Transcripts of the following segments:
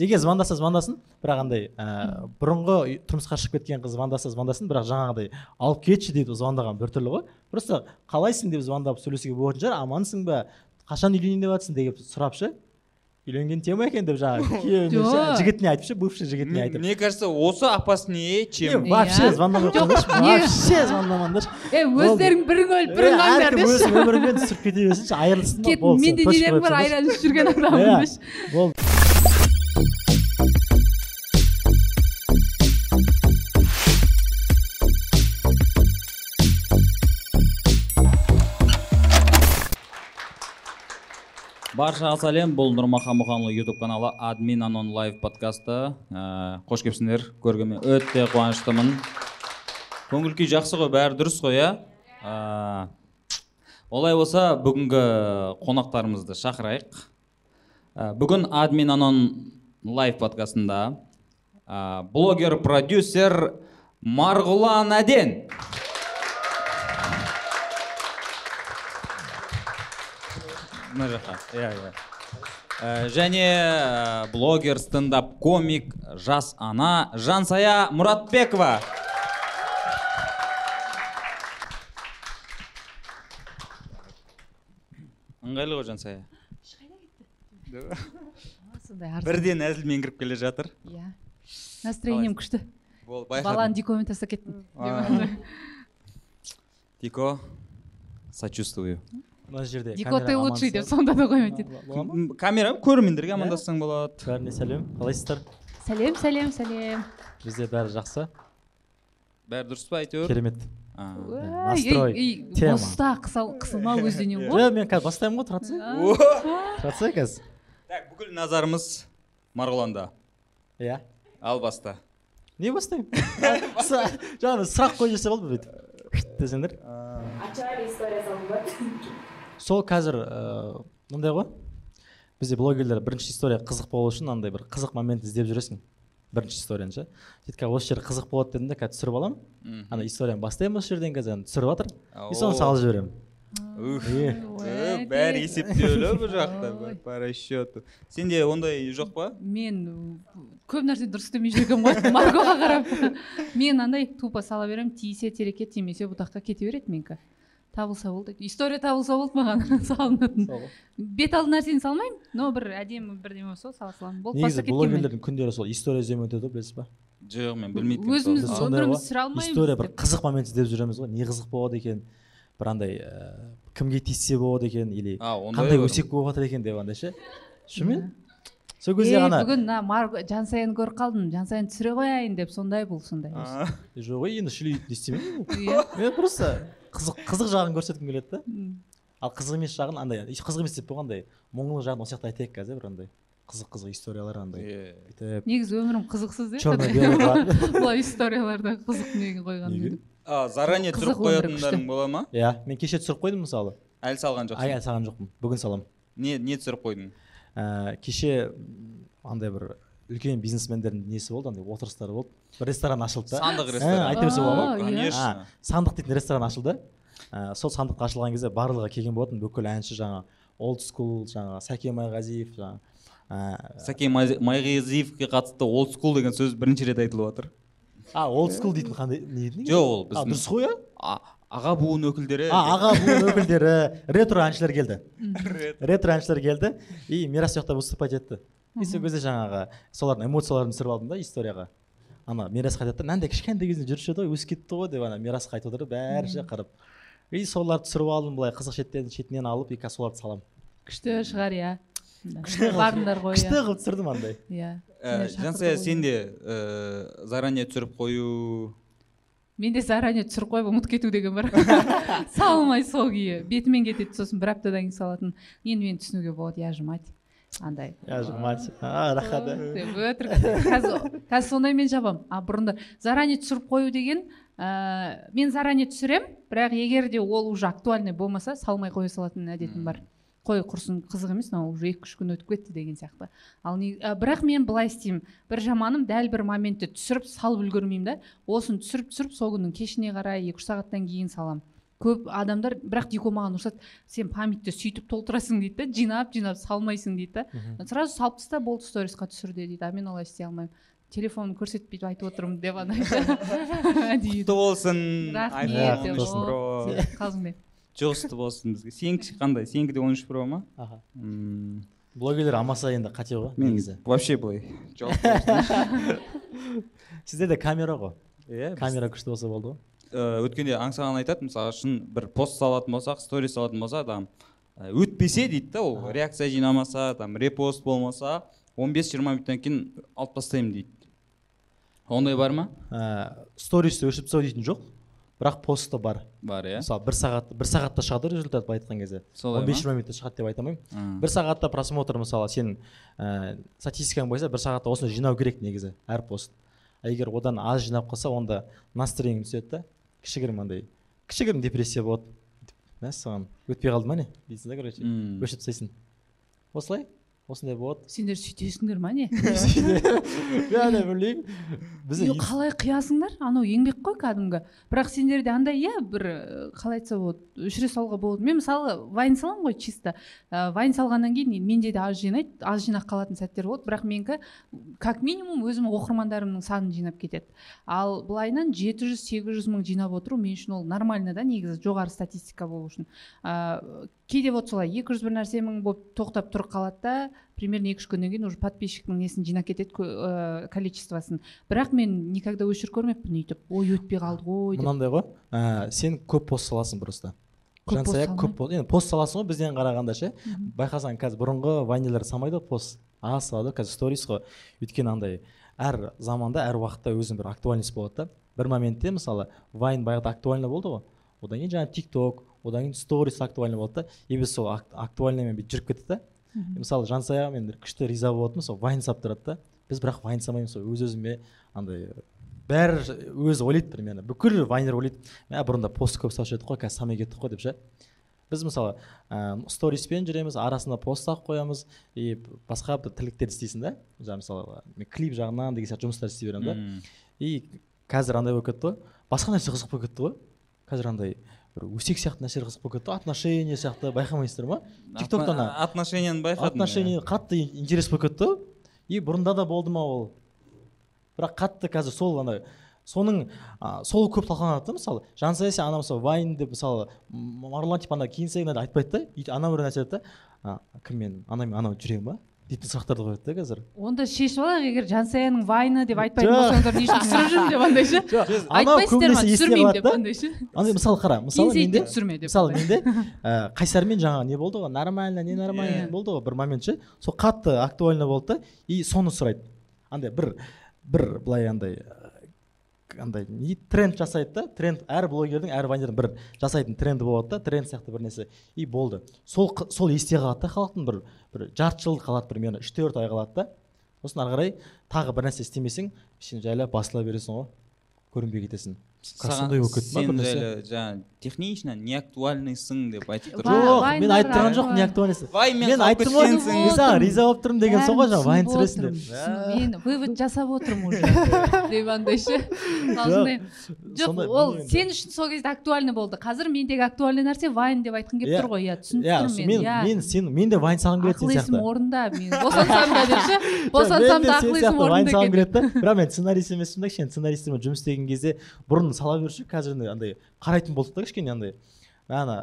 егер звондаса звондасын бірақ андай ә, бұрынғы тұрмысқа шығып кеткен қыз звондаса звондасын бірақ жаңағыдай алып кетші деп звондаған біртүрлі ғой. Просто қалайсың деп звондап сөйлесуге болатын шығар амансың ба? Қашан үйленейін деп жатрсың деп сұрап шы үйленген тема екен деп жаңағы күйеуіне ше, жігітіне айтып ше бывший жігітіне айтып. мне кажется осы опаснее чем Не, вообще Иә. звондамай қойыңдаршы вообще звондамаңдаршы е өздерің бірің өліп бірің Е, қаңдар әркім өз деші өмірімен түсіріп кете берсінші айырылсын менде қойып бар айран ішіп жүрген адаммын Иә. деші болды. Баршаға сәлем бұл нұрмахан мұханұлы ютуб каналы админ анон лайв подкасты. Ә, қош келіпсіңдер. Көргеніме өте қуаныштымын. Көңіл күй жақсы ғой бәрі дұрыс қой иә? Ә, олай болса бүгінгі қонақтарымызды шақырайық. Ә, бүгін админ анон лайв подкастында ә, блогер продюсер марғұлан әден. Мына жаққа иә иә және блогер стендап комик жас ана жансая мұратбекова ыңғайлы ғой жансая бірден әзілмен кіріп келе жатыр. Иә. Настроением күшті. Баланы дикомен тастап кеттім дико сочувствую. Мына жерде дико ты камера лучший деп сонда да қоймайды? М, камера көрермендерге амандассаң болады. Бәріне сәлем. Қалайсыздар? Сәлем сәлем сәлем. Бізде бәрі жақсы. Бәрі дұрыс па әйтеуір? Керемет. А. настрой, тема. боста қысылма өзденен ғой. Жоқ мен қазір бастаймын ғой тұра тұрсай О! тұра тұрсай қазір так бүкіл назарымыз марғұланда. Иә. Ал баста. Не бастаймын? Жаңағы сұрақ қойып жіберсе болды бүйтіп. Десеңдер Ачар история салынбады. Сол қазір ыыы мындай ғой. Бізде блогерлер бірінші история қызық болу үшін андай бір қызық момент іздеп жүресің. Бірінші историяны ше. Сөйтіп қазір осы жер қызық болады дедім де қазір түсіріп аламын. Ана историяны бастаймын осы жерден қазір ана түсіріп жатыр и соны салып жіберемін. Э, бәрі есептеулі бұл жақта по расчету. Сенде ондай жоқ па? Мен көп нәрсе дұрыс істемей жүргенмін ғой маргоға қарап. Мен андай тупо сала беремін тисе терекке тимесе бұтаққа кете береді менікі. Табылса болды история табылса болды маған салынатын. Бет алды нәрсені салмаймын но бір әдемі бірдеме болса сала саламын. Болды негізі блогерлердің күндері сол история іздеумен өтеді ғой білесіз ба? Жоқ мен білмейтінмін өзіміз ғой, сүре алмаймыз история бір деп. қызық момент іздеп жүреміз ғой. Не қызық болады екен бір андай ыыы кімге тиіссе болады екен или қандай өсек болып жатыр екен деп андай ше. Шынымен. Сол кезде ғана бүгін мына жансаяны көріп қалдым жансаяны түсіре қояйын деп сондай бұл сондай жоқ ой енді шіли не істемеймін иә. Мен просто қызық қызық жағын көрсеткім келеді да. Ал қызық емес жағын андай қызық емес деп қойғандай мұңлы жағын осы жақта айтайық қазір бір андай қызық қызық историялар андай. Е. бүйтіп негізі өмірім қызықсыз черно де белый бар. Бұлай историяларда қызық неге қойған а заранее түсіріп қоятындарың бола ма? Иә мен кеше түсіріп қойдым мысалы. Әлі салған жоқсың? Ай салған жоқпын. Бүгін саламын не не түсіріп қойдың? Ә, кеше андай бір үлкен бизнесмендердің несі болды андай отырыстары болды. Бір ресторан ашылды да. Сандық Ә, ресторан. айта берсе болады. Ма иә. конечно А, сандық дейтін ресторан ашылды. Ә, сол сандық ашылған кезде барлығы келген болатын. Бүкіл әнші жаңа олд скул жаңағы сәкен майғазиев жаңағы ә, сәкен Май- майғазиевке қатысты олд скул деген сөз бірінші рет айтылып жатыр а олд скул дейтін қандай не жоқ ол біздің дұрыс қой иә а- аға буын өкілдері а аға буын өкілдері. Ретро әншілер келді. Ретро. Әншілер келді. И мирас сол жақта выступать етті. И сол кезде жаңағы солардың эмоцияларын түсіріп алдым да историяға ана мирасқа айтады да мынандай кішкентай кезінде жүруші еді ғой өсіп кетті ғой деп ана мирасқа айтып отыр да бәрі ше қарап и соларды түсіріп алдым былай қызық шеттен шетінен алып и қазір соларды саламын күшті шығар иә. Күшті қылып- барыңдар ғой күшті иә. қылып түсірдім андай. Иә. Ә, жансая ғой. сен де ә, заранее түсіріп қою менде заранее түсіріп қойып ұмытып кету деген бар. Салмай сол күйі. Бетімен кетеді сосын бір аптадан кейін салатын. Енді мені түсінуге болады я же мать. Андай. Я же мать. А рахат деп өтірік. Қазір қазір сондаймен жабамын. А бұрында заранее түсіріп қою деген ә, мен заранее түсіремін бірақ егер де ол уже актуальный болмаса салмай қоя салатын әдетім бар. Қой құрсын қызық емес мынау уже екі үш күн өтіп кетті деген сияқты. Ал не- ә, бірақ мен былай істеймін. бір жаманым дәл бір моментте түсіріп салып үлгермеймін да осыны түсіріп түсіріп сол күннің кешіне қарай екі үш сағаттан кейін саламын. Көп адамдар бірақ дико маған ұрысады сен памятьті сөйтіп толтырасың дейді да жинап жинап салмайсың дейді да. Сразу салып таста болды сторисқа түсірде дейді а мен олай істей алмаймын. Телефонымды көрсетпей айтып отырмын деп ана құтты болсын. Рахмет iPhone деп 13 Pro о, қалжыңмен жұғысты болсын бізге. Сенікі қандай? Сенікі де он үш про ма? Аха. Блогерлер алмаса енді қате ғой негізі. вообще былай жауап берсін. сізде де камера ғой. Иә камера күшті болса болды ғой. Э, өткенде аңсаған айтады мысалы шын бір пост салатын болсақ сторис салатын болса там э, өтпесе дейді да ол реакция жинамаса там репост болмаса 15-20 минуттан кейін алып тастаймын дейді. Ондай бар ма? Ә, стористі өшіріп тастау дейтін жоқ. Бірақ посты бар. Бар иә? Мысалы бір сағат бір сағатта шығады результат былай айтқан кезде. Солай он бес жиырма минутта шығады деп айта алмаймын. Бір сағатта просмотр мысалы сен ә, статистикаң бойынша бір сағатта осыны жинау керек негізі әр пост. А егер одан аз жинап қалса онда настроениең түседі да. Кішігірім андай кішігірім депрессия болады. Мәссаған. Өтпей қалды ма не? Дейсің да короче. Өшіріп тастайсың. Осылай. Осындай болады. Сендер сөйтесіңдер ма не? Де білмеймін қалай қиясыңдар? Анау еңбек қой кәдімгі. Бірақ сендерде андай иә бір қалай айтса болады өшіре салуға болады. Мен мысалы вайн саламын ғой чисто. Ә, вайн салғаннан кейін менде де аз жинайды аз жинақ қалатын сәттер болады. Бірақ менікі как минимум өзім оқырмандарымның санын жинап кетеді. Ал былайынан жеті жүз сегіз жүз мың жинап отыру мен үшін ол нормально да негізі жоғары статистика болу үшін. Ә, кейде вот солай екі жүз бір нәрсе мың болып тоқтап тұрып қалады да примерно екі үш күннен кейін уже подписчиктің несін жинап кетеді кө- ә, количествосын. Бірақ мен никогда өшіріп көрмеппін өйтіп ой өтпей қалды ғой деп. Мынандай ғой. Ә, сен көп пост саласың просто. Жансая көп пост енді пост саласың ғой бізден қарағанда ше. Байқасаң қазір бұрынғы вайнерлер салмайды ғой пост. Аз салады қазір сторис қой. Өйткені андай әр заманда әр уақытта өзінің бір актуальность болады да. Бір моментте мысалы вайн баяғыда актуально болды ғой. Одан кейін жаңағы тик ток одан кейін сторис актуально болды да. И біз сол ак- актуальныймен бүйтіп жүріп кеттік та Мгм. мысалы жансая мен бір күшті риза болатынмын сол вайн салып тұрады да. Біз бірақ вайн салмаймыз сол өз өзіме андай бәрі өзі ойлайды примерно. Бүкіл вайнер ойлайды. Мә бұрында пост көп салушы едік қой қазір салмай кеттік қой деп ше. Біз мысалы ә, сториспен жүреміз арасында пост салып қоямыз. И басқа бір тірліктер істейсің да. Жаңағы мысалы мен клип жағынан деген сияқты жұмыстар істей беремін да. И қазір андай болып кетті ғой. Басқа нәрсе қызық болып кетті ғой. Қазір андай бір өсек сияқты нәрселер қызық болып кетті отношения сияқты байқамайсыздар ма тиктоктан Атна- отношенияны байқадым отношение қатты интерес болып кетті и бұрында да болды ма ол. Бірақ қатты қазір сол андай соның а, сол көп талқыланады да мысалы. Жансая сен ана мысалы вайн деп мысалы м- марғұлан типа ана мынандай айтпайды да. Үй- ана бір нәрсе айтады да. А, кім мен анау анау жүремін ба? Дейтін сұрақтарды қояды да қазір? Онда шешіп алайық егер жансаяның вайны деп айтпайтын болсаңдар не үшін түсіріп жүрмін деп андай ше? Айтпайсыздар ма көбінесе есте түсірмеймін қалады деп да? андай ше? Андай мысалы қара мысалы менде де түсірме деп мысалы менде ә, қайсармен жаңағы не болды ғой нормально не нормально Иә. болды ғой бір момент ше. Сол қатты актуально болды да и соны сұрайды. Андай бір бір былай андай андай не тренд жасайды да? Тренд әр блогердің әр вайнердің бір жасайтын тренді болады да тренд сияқты бір нәрсе. И болды. Сол сол есте қалады да халықтың бір бір жарты жыл қалады примерно үш төрт ай қалады да. Сосын ары қарай тағы бір нәрсе істемесең сен жайлап басыла бересің ғой көрінбей кетесің. Сондай болып кетті ма сен бір нәрсе? жайлы жаңағы технично неактуальныйсың деп айтып тұр жоқ мен айтып тұрған бар жоқ ғой. не актуальность вайнмен мен айттым ғой мен саған риза болып тұрмын деген сол ғой жаңағы вайн түсіресің деп. мен вывод жасап отырмын уже. Деп андай ше жоқ ол сен үшін сол кезде актуальный болды. Қазір мендегі актуальный нәрсе вайн деп айтқым келіп Иә. тұр ғой. Иә түсініп иә тұрмын мен. мен иә. мен сен мен де вайн салғым келеді ақыл сен есім сияқты. орнында мен босансам да деп ше Жоқ, босансам мен да ақыл есім сияқты вайн орнында салғым екен. келеді да. Бірақ мен сценарист емеспін да кішкене сценаристермен жұмыс істеген кезде бұрын сала беруші қазір андай- андай қарайтын болдық та кішкене андай ана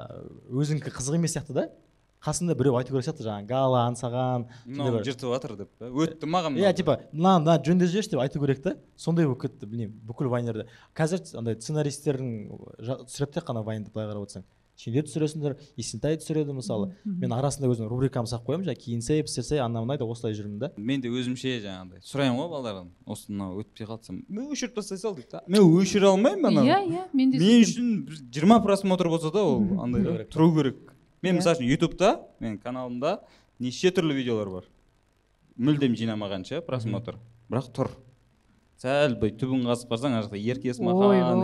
өзіңдікі қызық емес сияқты да. Қасында біреу айту керек сияқты жаңағы гала аңсаған мынау жыртып жатыр деп па. өтті маған иә типа мына мына жөндеп жіберші деп айту керек та. Сондай болып кетті білмеймін бүкіл вайнерде. Қазір андай сценаристердің жа- түсіреді тек қана вайнды былай қарап отырсаң. Сендер түсіресіңдер есентай түсіреді мысалы. Мен арасында өзімнің рубрикамды салып қоямын жаңағы киінсей пісірсей ана мынай деп осылай жүрмін да. Мен де өзімше жаңағыдай сұраймын ғой балалардан осы мынау өтпей қалсам мен өшіріп тастай сал дейді да. Мен өшіре алмаймын ананы иә иә мен де мен үшін бір жиырма просмотр болса да ол андай да, тұру керек. Мен Иә. мысалы үшін ютубта менің каналымда неше түрлі видеолар бар. Мүлдем жинамаған ше просмотр бірақ тұр. Сәл былай түбін қазып қарасаң ана жақта ерке есмахан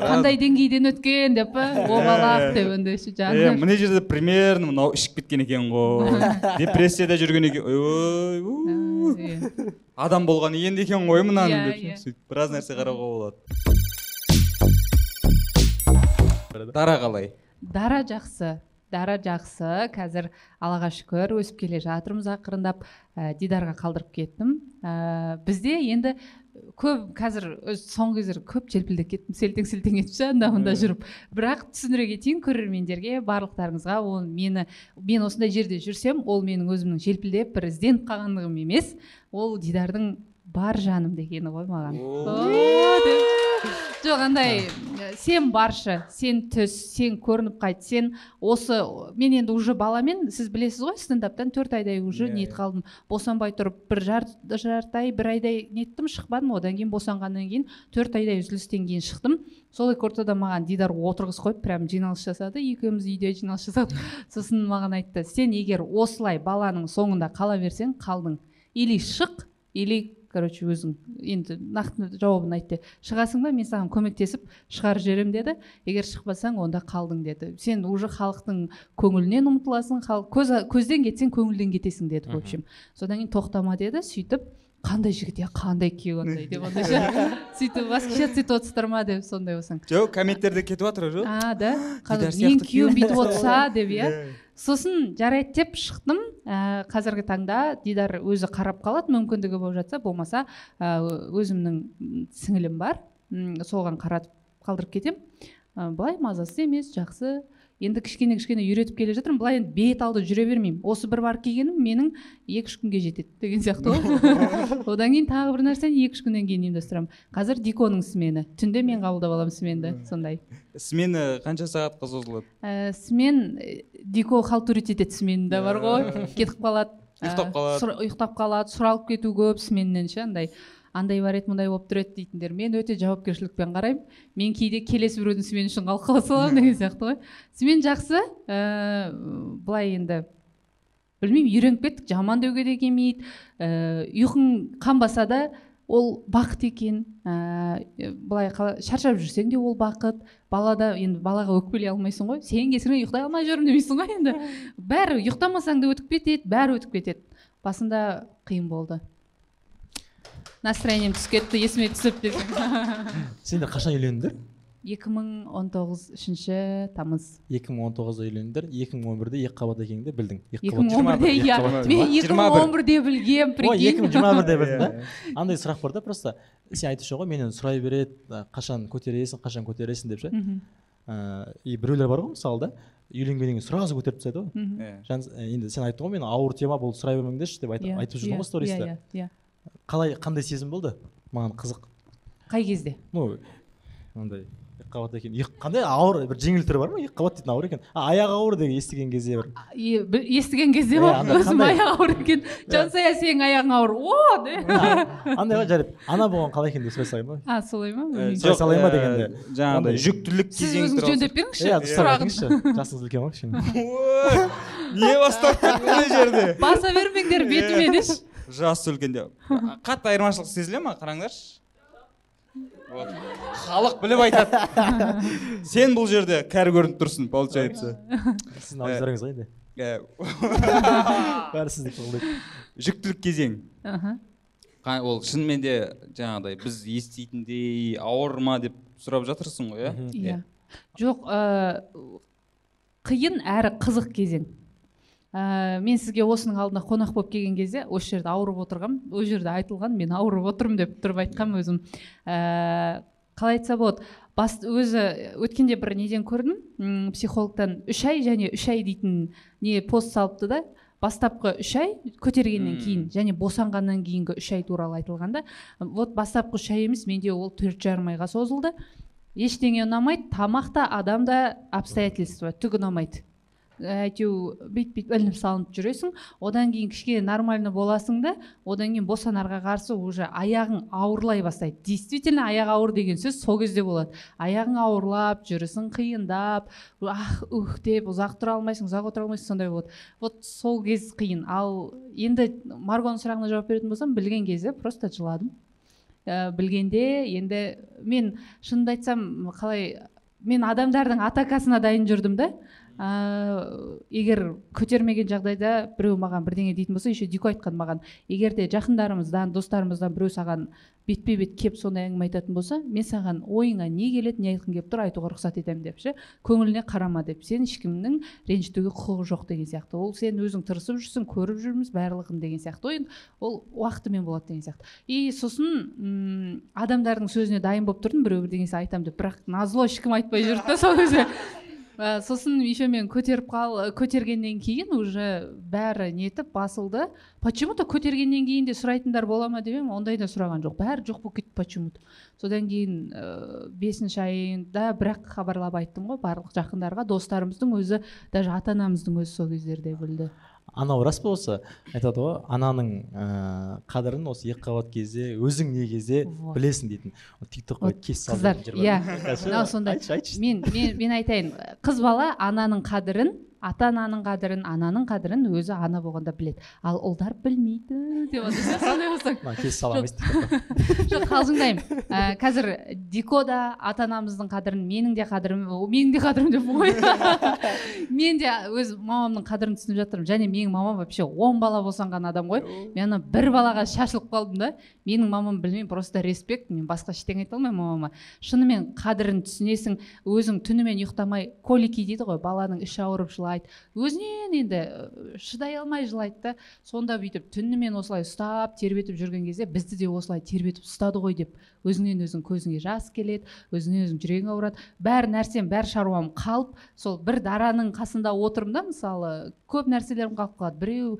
қандай деңгейден өткен деп па обалақ деп андай ше е жаңағы мына жерде примерно мынау ішіп кеткен екен ғой. Депрессияда жүрген екен. Ой адам болған енді екен ғой мынаның Иә, деп. иә. сөйтіп біраз нәрсе қарауға болады. Дара қалай? Дара жақсы дара жақсы. Қазір аллаға шүкір өсіп келе жатырмыз ақырындап. Ә, дидарға қалдырып кеттім. Ә, бізде енді көп қазір өз соңғы кездері көп желпілдеп кеттім селтең селтең етіп ше анда мында жүріп. Бірақ түсіндіре кетейін көрермендерге барлықтарыңызға ол мені мен осындай жерде жүрсем ол менің өзімнің желпілдеп бір ізденіп қалғандығым емес ол дидардың бар жаным дегені ғой маған. Жоқ андай сен баршы сен түс сен көрініп қайт сен осы мен енді уже баламен сіз білесіз ғой стендаптан төрт айдай уже Иә, нетіп иә. қалдым. Босанбай тұрып бір жарты жарты ай бір айдай неттім шықпадым. Одан кейін босанғаннан кейін төрт айдай үзілістен кейін шықтым. Сол екі ортада маған дидар отырғызып қойып прям жиналыс жасады. Екеуміз үйде жиналыс жасадық. Сосын маған айтты сен егер осылай баланың соңында қала берсең қалдың. Или шық или короче өзің енді нақты жауабын айт шығасың ба? Мен саған көмектесіп шығарып жіберемін деді. Егер шықпасаң онда қалдың деді. Сен уже халықтың көңілінен ұмытыласың халық көз, көзден кетсең көңілден кетесің деді в общем. Содан кейін тоқтама деді сөйтіп қандай жігіт иә қандай күйеу андай деп ше сөйтіп восхищаться етіп отырсыздар ма деп сондай болсаң. Жоқ комменттерде кетіп жатыр жоқ а да? Қазір күйеуім күйеу. бүйтіп отырса деп иә. Сосын жарайды деп шықтым. Ә, қазіргі таңда дидар өзі қарап қалады. Мүмкіндігі болып жатса болмаса ә, өзімнің сіңілім бар. Соған қаратып қалдырып кетем. Ә, былай мазасыз емес жақсы енді кішкене кішкене үйретіп келе жатырмын. Былай енді бет алды жүре бермеймін. Осы бір барып келгенім менің екі үш күнге жетеді деген сияқты ғой одан кейін тағы бір нәрсені екі үш күннен кейін ұйымдастырамын. Қазір диконың смені. Түнде мен қабылдап аламын сменді сондай. Смена қанша сағатқа созылады ә, смен э, дико халтурить етеді смен да бар ғой. Кетіп қалады. Ә, Ұйықтап қалады. сұра- ұйықтап қалады сұралып кету көп сменнен ше андай. Андай бар еді мындай болып тұр еді дейтіндер. Мен өте жауапкершілікпен қараймын. Мен кейде келесі біреудің смені үшін қалып қала саламын деген сияқты ғой. Смен жақсы ә, былай енді білмеймін үйреніп кеттік жаман деуге де келмейді. Ә, ұйқың қанбаса да ол бақыт екен. Ә, былай шаршап жүрсең де ол бақыт. Балада енді балаға өкпелей алмайсың ғой. Сен кесіріңнен ұйықтай алмай жүрмін демейсің ғой енді. Бәрі ұйықтамасаң да өтіп кетеді бәрі өтіп кетеді. Басында қиын болды. Настроением түсіп кетті есіме түсіп десең сендер қашан үйлендіңдер? 2019 үшінші тамыз. 2019-да үйлендіңдер 2011-де екі қабат екеніңді білдің. Екі 2011-де иә мен 2011-де білгем ой прикинь. 2021-де білдің да? Андай сұрақ бар да просто. Сен айтушы ғой менен сұрай береді қашан көтересің қашан көтересің деп ше? Ә, и біреулер бар ғой мысалы да үйленгеннен кейін сразу көтеріп тастайды ғой. Иә. Енді сен айттың ғой мен ауыр тема бұл сұрай бермеңдерші деп Иә, айтып жүрдің иә, ғой стористе иә, иә, иә. Қалай қандай сезім болды? Маған қызық. Қай кезде? Ну андай екі қабат екен. Екі қандай ауыр бір жеңіл түрі бар ма? Екі қабат дейтін ауыр екен. А аяғы ауыр деген естіген кезде бір. Естіген кезде анда өзім аяғы ауыр екен. Жансая сенің аяғың ауыр. О андай ғой жарайды. Ана болған қалай екен деп сұрай салайын ба а солай ма. Сұрай салайын ба дегенде? жаңағыдай жүктілік сіз өзіңіз жөндеп беріңізші иә кетіңізші жасыңыз үлкен ғой кішкене. Ой, не бастап мына жерде? Баса бермеңдер бетіме деші. Жасы үлкенде қатты айырмашылық сезіле ма? Қараңдаршы. Вот. халық біліп айтады. Сен бұл жерде кәрі көрініп тұрсың получается. Сіздің аудиторияңыз ғой енді. Э, бәрі сізді қолдайды жүктілік кезең. Ол шынымен де жаңағыдай біз еститіндей ауыр ма деп сұрап жатырсың ғой иә? Иә. Жоқ ә, қиын әрі қызық кезең. Ә, мен сізге осының алдында қонақ болып келген кезде осы жерде ауырып отырғанмын ол жерде айтылған мен ауырып отырмын деп тұрып айтқанмын өзім. Ә, қалай айтса болады? Бас өзі өткенде бір неден көрдім? Психологтан үш ай және үш ай дейтін не пост салыпты да бастапқы үш ай көтергеннен кейін және босанғаннан кейінгі үш ай туралы айтылған да вот бастапқы үш ай емес менде ол төрт жарым айға созылды. Ештеңе ұнамайды тамақ та адам да обстоятельства түк ұнамайды. Әйтеу бүйтіп бүйтіп ілініп салынып жүресің. Одан кейін кішкене нормально боласың да одан кейін босанарға қарсы уже аяғың ауырлай бастайды. Действительно аяқ ауыр деген сөз сол кезде болады. Аяғың ауырлап жүрісің қиындап ах ух деп ұзақ тұра алмайсың ұзақ отыра алмайсың сондай болады. Вот сол кез қиын. Ал енді маргоның сұрағына жауап беретін болсам білген кезде просто жыладым. Ә, білгенде енді мен шынымды айтсам қалай мен адамдардың атакасына дайын жүрдім да. Ә, егер көтермеген жағдайда біреу маған бірдеңе дейтін болса еще дико айтқан маған. Егер де жақындарымыздан достарымыздан біреу саған бетпе бет кеп сондай әңгіме айтатын болса мен саған ойыңа не келеді не айтқың келіп тұр айтуға рұқсат етемін деп ше көңіліне қарама деп. Сен ешкімнің ренжітуге құқығы жоқ деген сияқты. Ол сен өзің тырысып жүрсің көріп жүрміз барлығын деген сияқты ой ол уақытымен болады деген сияқты. И сосын м адамдардың сөзіне дайын болып тұрдым біреу бірдеңесе айтамын деп. Бірақ назло ешкім айтпай жүрді да сол кезде. Ә, сосын еще көтеріп қал көтергеннен кейін уже бәрі нетіп басылды. Почему то көтергеннен кейін де сұрайтындар бола ма деп едім ондай да сұраған жоқ. Бәрі жоқ болып кетті почему то содан кейін ә, бесінші айында бірақ хабарлап айттым ғой барлық жақындарға. Достарымыздың өзі даже ата анамыздың өзі сол кездерде білді. Анау рас па осы айтады ғой ананың ыыы қадірін осы екі қабат кезде өзің не кезде білесің дейтін. Тик токқа кес қыздар иә. Мынау сондай мен мен айтайын. Қыз бала ананың қадірін ата ананың қадірін ананың қадірін өзі ана болғанда біледі. Ал ұлдар білмейді деп жоқ. қалжыңдаймын. Ә, қазір дико да ата анамыздың қадірін менің де қадірім менің де қадірім деп қой мен де өз мамамның қадірін түсініп жатырмын. Және менің мамам вообще он бала босанған адам ғой. Мен ана бір балаға шашылып қалдым да менің мамам білмеймін просто респект. Мен басқа ештеңе айта алмаймын мамама. Шынымен қадірін түсінесің өзің түнімен ұйықтамай колики дейді ғой баланың іші ауырып жылайды. Өзінен енді шыдай алмай жылайды да сонда бүйтіп түнімен осылай ұстап тербетіп жүрген кезде бізді де осылай тербетіп ұстады ғой деп өзіңнен өзің көзіңе жас келеді өзіңнен өзің жүрегің ауырады. Бәр нәрсем бәр шаруам қалып сол бір дараның қасында отырмын да мысалы көп нәрселерім қалып қалады. Біреу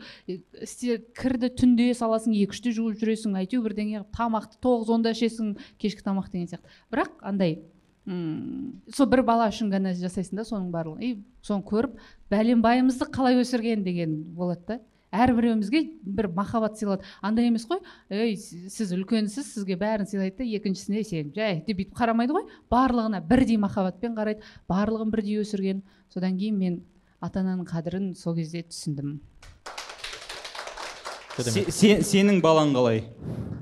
кірді түнде саласың екі үште жуып жүресің әйтеуір бірдеңе қылып, тамақты тоғыз онда ішесің кешкі тамақ деген сияқты. Бірақ андай сол бір бала үшін ғана жасайсың да соның барлығын. И соны көріп бәленбайымызды қалай өсірген? деген болады да. Әрбіреуімізге бір махаббат сыйлады. Андай емес қой. Ей сіз үлкенсіз сізге бәрін сыйлайды да екіншісіне сен жай деп бүйтіп қарамайды ғой барлығына бірдей махаббатпен қарайды барлығын бірдей өсірген. Содан кейін мен ата ананың қадірін сол кезде түсіндім. Се- се- сенің балаң қалай?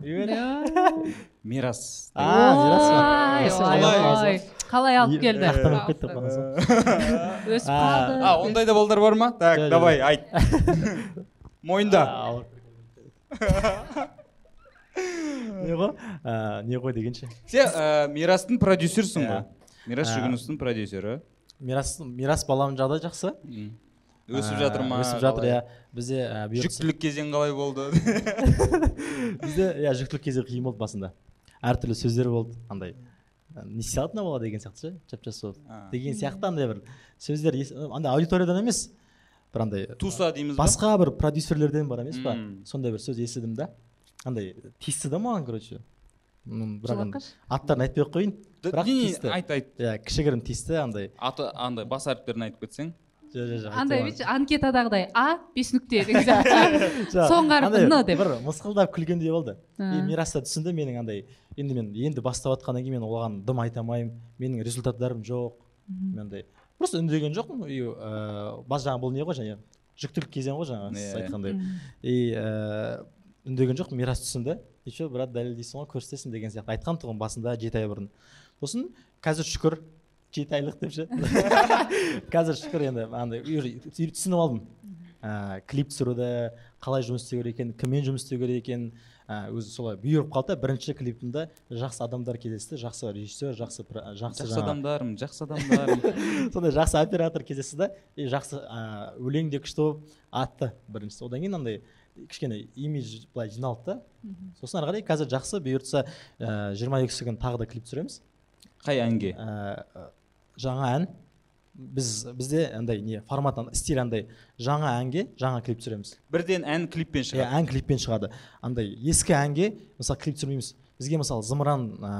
Мирас. А, мирас па? Ой, Мирас ой, па? ой. қалай? Алып келді? өсіп қалды. А ондай да балдар бар ма? Так Жоқ, давай айт. Мойында. Не ғой? Ә, не ғой дегенше. Сен ә, мирастың продюсерсің ғой. Иә. мирас Ә. жүгіністің продюсері. Мирас мирас баламның жағдайы жақсы. М. өсіп Ә, жатыр ма өсіп жатыр иә. Бізде ә, жүктілік кезең қалай болды? Бізде иә жүктілік кезі қиын болды басында. Әртүрлі сөздер болды андай ә, не істей алады мына бала деген сияқты ше жап жас болып. Деген сияқты андай бір сөздер андай аудиториядан емес бір андай туса дейміз ба? басқа бір продюсерлерден бар емес па? Сондай бір сөз естідім да. Андай тиісті да маған короче. Бірақ енді аттарын айтпай ақ қояйын. Бірақ тиісті айт айт. Иә кішігірім тиісті андай. Аты андай бас әріптерін айтып кетсең. Жоқ андай бүйтші анкетадағыдай а? бес нүкте деген сияқты Жоқ, соңғы андай н деп. бір мысқылдап күлгендей болды и мирас та түсінді менің андай енді мен енді бастап жатқаннан кейін мен оған дым айта алмаймын менің результаттарым жоқ мен андай просто үндеген жоқпын и ыыы бас жаңағы бұл не ғой және жүктілік кезең ғой жаңағы сіз айтқандай и ыыы үндеген жоқпын мирас түсінді еще брат дәлелдейсің ғой көрсетесің деген сияқты. Айтқан тұғын басында жеті ай бұрын. Сосын қазір шүкір жеті айлық деп ше? Қазір шүкір енді андай уже түсініп алдым. Ә, клип түсіруді қалай жұмыс істеу керек екенін кіммен жұмыс істеу керек екенін ә, өзі солай бұйырып қалды бірінші клипімде жақсы адамдар кездесті жақсы режиссер жақсы жақсы жақсы адамдарым жақсы адамдарым. Сондай жақсы оператор кездесті да и жақсы ә, өлең де күшті болып атты біріншісі. Одан кейін андай кішкене имидж былай жиналды да. Сосын ары қарай қазір жақсы бұйыртса жиырма екісі күні тағы да клип түсіреміз. Қай әнге? Ә, жаңа ән. Біз бізде андай не формат стиль андай жаңа әнге жаңа клип түсіреміз. Бірден ән клиппен иә шығады ән клиппен шығады. Андай ескі әнге мысалы клип түсірмейміз. Бізге мысалы зымыран ә,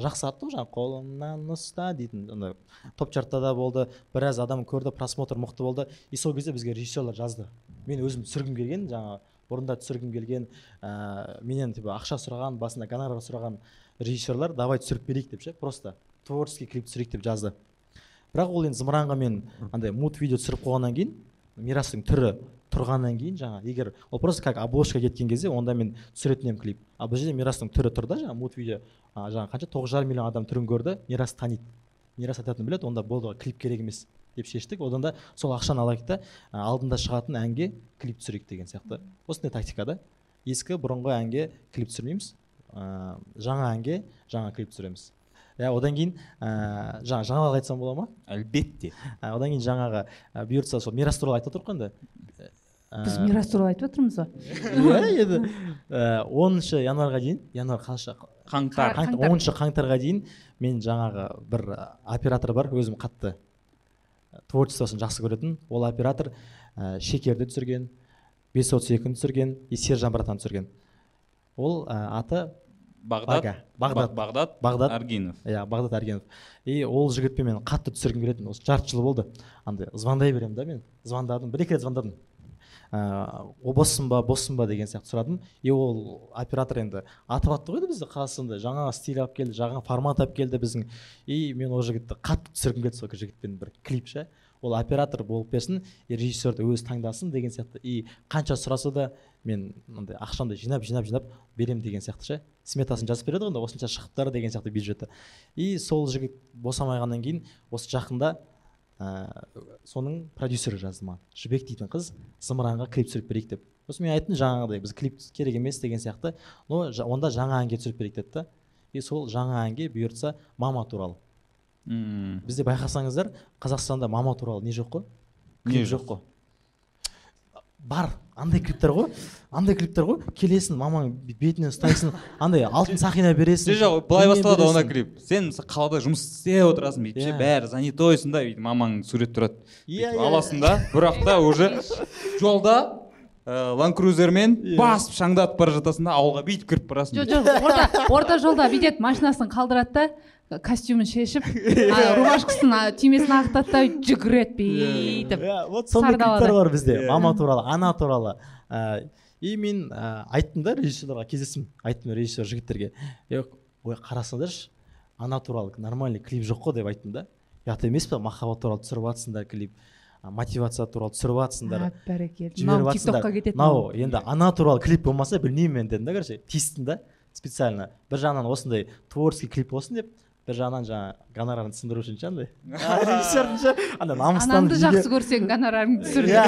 жақсы атты ғой жаңағы қолымнан ұста дейтін андай топ чартта да болды. Біраз адам көрді просмотр мықты болды. И сол кезде бізге режиссерлар жазды. Мен өзім түсіргім келген жаңағы бұрында түсіргім келген ә, менен типа ақша сұраған басында гонорар сұраған режиссерлар давай түсіріп берейік деп ше просто творческий клип түсірейік деп жазды. Бірақ ол енді зымыранға мен андай мут видео түсіріп қойғаннан кейін мирастың түрі тұрғаннан кейін жаңа егер ол просто как обложка кеткен кезде онда мен түсіретін едім клип. Ал бұл жерде мирастың түрі тұр да жаңағы мут видео жаңағы қанша тоғыз жарым миллион адам түрін көрді мирас таниды. Мирас айтатынын біледі онда болды клип керек емес деп шештік. Одан да сол ақшаны алайық та алдында шығатын әнге клип түсірейік деген сияқты. Осындай тактика да. Ескі бұрынғы әнге клип түсірмейміз. Ә, жаңа әнге жаңа клип түсіреміз. Иә одан кейін ә, жаңа жаңалық айтсам бола ма? Әлбетте. Ә, одан кейін жаңағы ә, бұйыртса сол мирас туралы айтып отырмық қой енді біз мирас туралы айтып жатырмыз ғой иә енді оныншы январьға дейін январь қанша? Қаңтар. Оныншы қаңтарға дейін мен жаңағы бір оператор бар өзім қатты творчествосын жақсы көретін. Ол оператор ә, шекерді түсірген бес отыз екіні түсірген и сержан братан түсірген. Ол ә, аты бағдат. Бағдат. Бағдат бағдат. Аргинов. Иә бағдат әргенов и ол жігітпен мен қатты түсіргім келетін. Осы жарты жыл болды. Андай звондай беремін да мен. Звондадым. Бір екі рет звондадым. Ыыы о боссың ба боссың ба? деген сияқты сұрадым. И ол оператор енді атып атты ғой енді бізді қазақстанда. Жаңа стиль алып келді жаңа формат алып келді біздің. И мен ол жігітті қатты түсіргім келді сол жігітпен бір клип ше ол оператор болып берсін режиссерді өзі таңдасын деген сияқты. И қанша сұраса да мен мындай ақшамды жинап жинап жинап беремін деген сияқты ше. Сметасын жазып береді ғой осынша шығыптар деген сияқты бюджеті. И сол жігіт босамай кейін осы жақында ә, соның продюсері жазды маған. Жібек дейтін қыз зымыранға клип түсіріп берейік деп. Сосын мен айттым жаңағыдай біз клип керек емес деген сияқты. Но онда жаңа әнге түсіріп берейік деді да. И сол жаңа әнге бұйыртса мама туралы. М, бізде байқасаңыздар қазақстанда мама туралы не жоқ қой Не клип жоқ? қой бар андай клиптер ғой андай клиптер ғой келесің мамаң бетінен ұстайсың андай алтын сақина бересің жоқ жоқ былай басталады бересің. клип сен қалада жұмыс істеп отырасың бүйтіп ше Иә. бәрі занятойсың да бүйтіп мамаң сурет тұрады Иә, иә. аласың да бірақ та уже жолда ә, лан крузермен Иә. басып шаңдатып бара жатасың да ауылға бүйтіп кіріп барасың жоқ жоқ орта орта жолда бүйтеді машинасын қалдырады да костюмін шешіп а, рубашкасын түймесін ағытады да жүгіреді бүйтіп иә вот сондай клиптер бар бізде мама туралы ана туралы. Ә, и мен ә, айттым да режиссерларға кездестім айттым режиссер жігіттерге. Е ой қарасаңдаршы ана туралы нормальный клип жоқ қой деп айттым да. Ұят емес па махаббат туралы түсіріп жатсыңдар клип мотивация туралы түсіріп жатсыңдар бәрекелді. жіберіп мынау жатсыңдар тиктокқа кетеді мынау енді ана туралы клип болмаса білмеймін мен дедім да короче тиістім да специально. Бір жағынан осындай творческий клип болсын деп бір жағынан жаңағы гонорарын түсіндіру үшін ше андай режиссердің ше андай намыстанып анаңды жақсы көрсең гонорарыңды түсір Иә.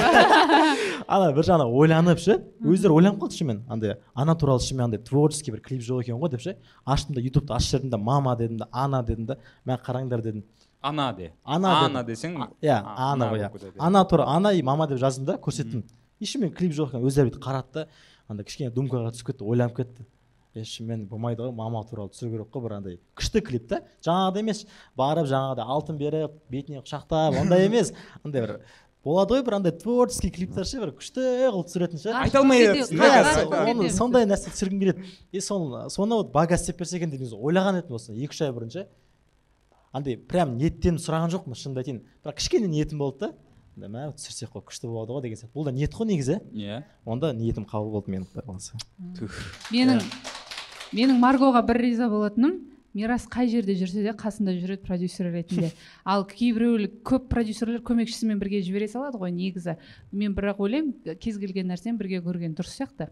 ана бір жағынан ойланып ше. Өздері ойланып қалды шынымен андай ана туралы шынымен андай творческий бір клип жоқ екен ғой деп ше. Аштым да ютубты ашып жібердім да мама дедім да ана дедім да. Мә қараңдар дедім. Ана де. Ана ана десең иә ана ғой иә. ана туралы ана и мама деп жаздым да көрсеттім. И шынымен клип жоқ екен өздері бүйтіп қарады да. Андай кішкене думкаға түсіп кетті ойланып кетті. Е шынымен болмайды ғой мама туралы түсіру керек қой бір андай күшті клип та. Жаңағыдай емес барып жаңағыдай алтын беріп бетіне құшақтап ондай емес. Андай бір болады ғой бір андай творческий клиптер ше бір күшті қылып түсіретін ше. Айта алмай сондай нәрсе түсіргім келеді. И сол соны вот бага істеп берсе екен деп негізі ойлаған едім осы екі үш ай бұрын ше. Андай прям ниеттеніп сұраған жоқпын шынымды айтайын. Бірақ кішкене ниетім болды да. Мә түсірсек қой күшті болады ғой деген сияқты. Бұл да ниет қой негізі. Иә. Онда ниетім қабыл болды менің құдай қаласа менің. Менің маргоға бір риза болатыным мирас қай жерде жүрсе де қасында жүреді продюсер ретінде. Ал кейбіреулер көп продюсерлер көмекшісімен бірге жібере салады ғой негізі. Мен бірақ ойлаймын кез келген нәрсені бірге көрген дұрыс сияқты.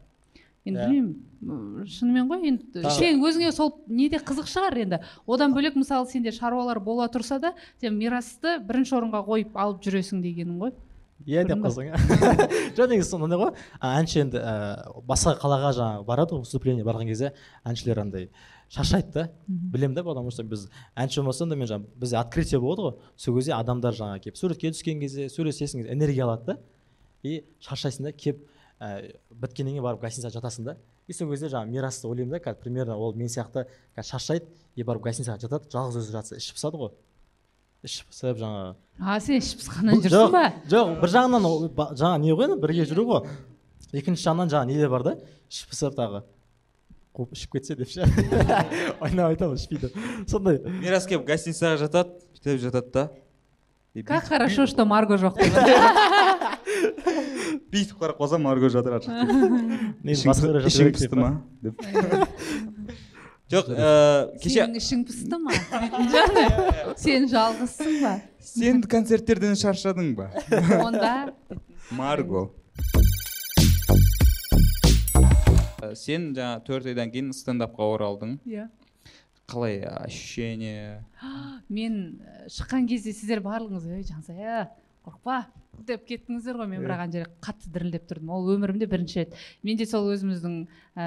Енді Иә. білмеймін шынымен ғой енді сен өзіңе сол неде қызық шығар енді. Одан бөлек мысалы сенде шаруалар бола тұрса да сен мирасты бірінші орынға қойып алып жүресің дегенің ғой. Иә деп қалсаң жоқ негізі сондай ғой. Әнші енді ә, басқа қалаға жаңағы барады ғой выступление барған кезде әншілер андай шаршайды да. Білемін да потому что біз әнші болмасам да мен жаңағы бізде открытие болады ғой. Сол кезде адамдар жаңағы келіп суретке түскен кезде сөйлесесің кезде энергия алады да. И шаршайсың да келіп ә, біткеннен кейін барып гостиницаға жатасың да. И сол кезде жаңағы мирасты ойлаймын да қазір примерно ол мен сияқты қазір шаршайды и барып гостиницаға жатады жалғыз өзі жатса іші пысады ғой. Іші пысып жаңағы а сен ішіп пысқаннан жүрсің ба? жоқ бір жағынан ол ба- жаңа не ғой енді бірге жүру ғой. Екінші жағынан жаңағы нелер бар да? Ішіп пысып тағы. Қуып ішіп кетсе деп ше? Ойнап айтамын ішпейді. Сондай. Мирас келіп гостиницаға жатады бүйтіп жатады да. Как хорошо что марго жоқ бүйтіп қарап қалсам марго жатыр ар жақта ішің пысты ма? деп. жоқ ә, кеше сенің ішің пысты ма? Сен жалғызсың ба? Сен концерттерден шаршадың ба? Онда? Марго. Ә, сен жаңа төрт айдан кейін стендапқа оралдың. Иә. Қалай ощущение? Мен э, шыққан кезде сіздер барлығыңыз ей жансая қорықпа деп кеттіңіздер ғой мен бірақ ана жерде қатты дірілдеп тұрдым. Ол өмірімде бірінші рет. Менде сол өзіміздің ә,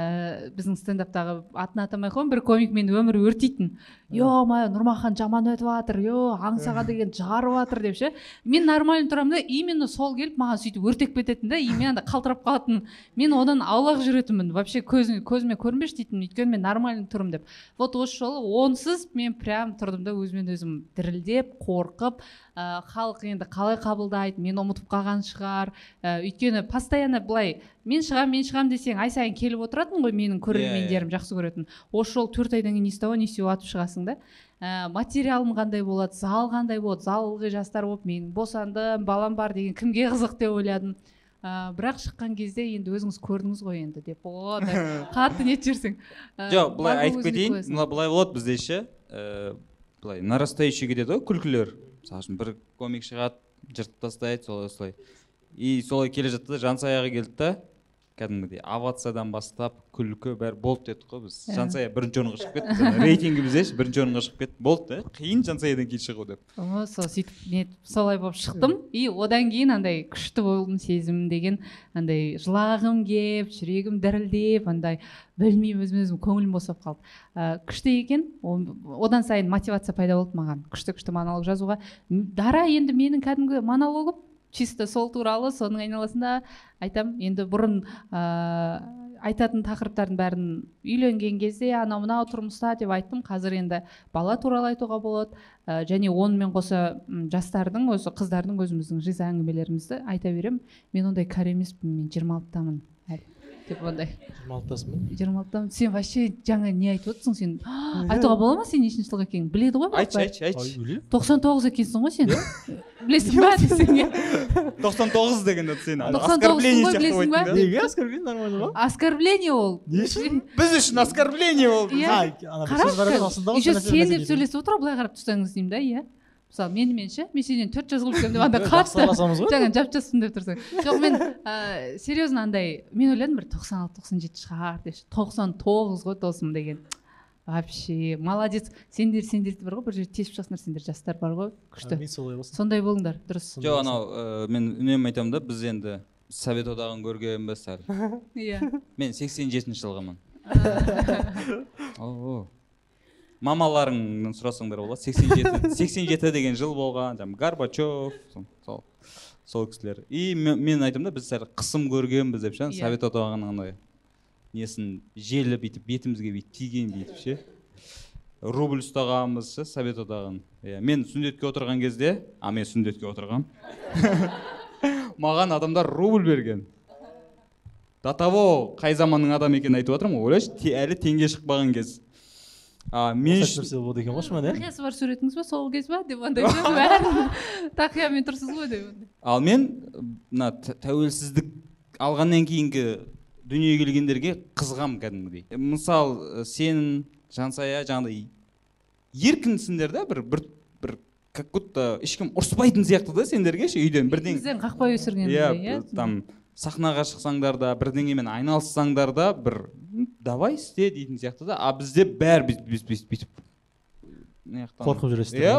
біздің стендаптағы атын атамай ақ қояйын бір комик мені өмірі өртейтін. Е. Мое нұрмахан жаман өтіп жатыр е. аңсаға деген жарып жатыр деп ше. Мен нормально тұрамын да именно сол келіп маған сөйтіп өртеп кететін да и мен анда қалтырап қалатын. Мен одан аулақ жүретінмін вообще көзіме, көзіме көрінбеші дейтінмін өйткені мен нормально тұрмын деп. Вот осы жолы онсыз мен прям тұрдым да өзімен өзім дірілдеп қорқып ә, халық енді қалай қабылдайды мені ұмытып қалған шығар. Ә, өйткені постоянно былай мен шығамын мен шығамын десең ай сайын келіп отыратын ғой менің көрермендерім жақсы көретін. Осы жолы төрт айдан кейін ни с того ни с сего атып шығасың да. Ә, материалым қандай болады зал қандай болады? Зал ылғи жастар болып мен босандым балам бар деген кімге қызық деп ойладым. Ә, бірақ шыққан кезде енді өзіңіз көрдіңіз ғой енді деп. О қатты нетіп жіберсең ә, жоқ былай айтып кетейін. мына былай болады бізде ше. Ііі былай нарастающий кетеді ғой күлкілер. Мысалы үшін бір комик шығады жыртып тастайды солай солай и солай келе жатты да жансаяға келді да кәдімгідей овациядан бастап күлкі бәрі болды дедік қой біз. Иә. жансая бірінші орынға шығып кетті. Рейтингімізде ше бірінші орынға шығып кетті. Болды да қиын жансаядан кейін шығу деп. О сол сөйтіп нетіп солай болып шықтым. И одан кейін андай күшті болдым сезім деген андай жылағым кеп жүрегім дірілдеп андай білмеймін өзіме өзім көңілім босап қалды. Ә, күшті екен. Одан сайын мотивация пайда болды маған. Күшті күшті монолог жазуға. Дара енді менің кәдімгі монологым. Чисто сол туралы соның айналасында айтам енді бұрын ә, айтатын тақырыптардың бәрін үйленген кезде анау мынау тұрмыста деп айттым. Қазір енді бала туралы айтуға болады. Ә, және онымен қоса жастардың осы қыздардың өзіміздің жиза әңгімелерімізді айта беремін мен ондай кәрі емеспін мен жиырма алтыдамын. әлі деп ондай. Жиырма алтыдасың ба? Жиырма алтыдамын сен вообще жаңа не айтып отырсың сен? Айтуға бола ма сен нешінші жылғы екенін біледі ғой айтшы айтшы айтшы. Өле тоқсан тоғыз екенсің ғой сен. Білесің ба десең иә тоқсан тоғыз дегенде сен ана 99 оскорбление ғой, сияқты білесің ба? қойдың да? Неге оскорбление нормально ғой оскорбление ол. Не үшін? біз үшін оскорбление болды Иә. Осында еще сен деп сөйлесіп отыр ғой былай қарап тұрсаңыз деймін да иә. Мысалы менімен ше мен сенен төрт жас үлкенмін деп анда Жақсы қатты араласамыз ғой. Жаңа жап жаспын деп тұрсаң. Жоқ мен ә, серьезно андай мен ойладым бір тоқсан алты тоқсан жеті шығар деп. Тоқсан тоғыз ғой досым деген. Вообще молодец. Сендер сендер бар ғой бір жерде тесіп шығасыңдар сендер жастар бар ғой. Күшті. Мен солай болсын. Сондай болыңдар дұрыс. Жоқ анау ыыы, мен үнемі айтамын да біз енді совет одағын көргенбіз әлі иә. Мен сексен жетінші жылғымын. мамаларыңнан сұрасаңдар болады. сексен жеті сексен жеті деген жыл болған жаңағы горбачев сол- сол кісілер. И мен, айтамын да біз сәл қысым көргенбіз деп ше. Иә. совет одағының андай несін желі бүйтіп бетімізге бүйтіп тиген бүйтіп ше. Рубль ұстағанбыз ше совет одағын иә мен сүндетке отырған кезде а мен сүндетке отырғанмын маған адамдар рубль берген. До того қай заманның адамы екенін айтып жатырмын ғой. Ойлашы әлі теңге шықпаған кез. А мен нәрсе болады екен ғой шынымен иә? тақиясы бар суретіңіз ба сол кез ба деп андай тақиямен тұрсыз ғой деп ал мен мына тә- тәуелсіздік алғаннан кейінгі дүниеге келгендерге қызғам кәдімгідей. Мысалы сен жансая жаңағыдай еркінсіңдер да бір бір бір как будто ешкім ұрыспайтын сияқты да сендерге ше үйден бірден бізден қақпай өсірген иә иә? там сахнаға шықсаңдар да бірдеңемен айналыссаңдар да бір «М, давай істе дейтін сияқты да. А бізде бәрі бүйтіп бүйтіп бүйтіп бүйтіп мынаяқтан- Қорқып жүресіздер иә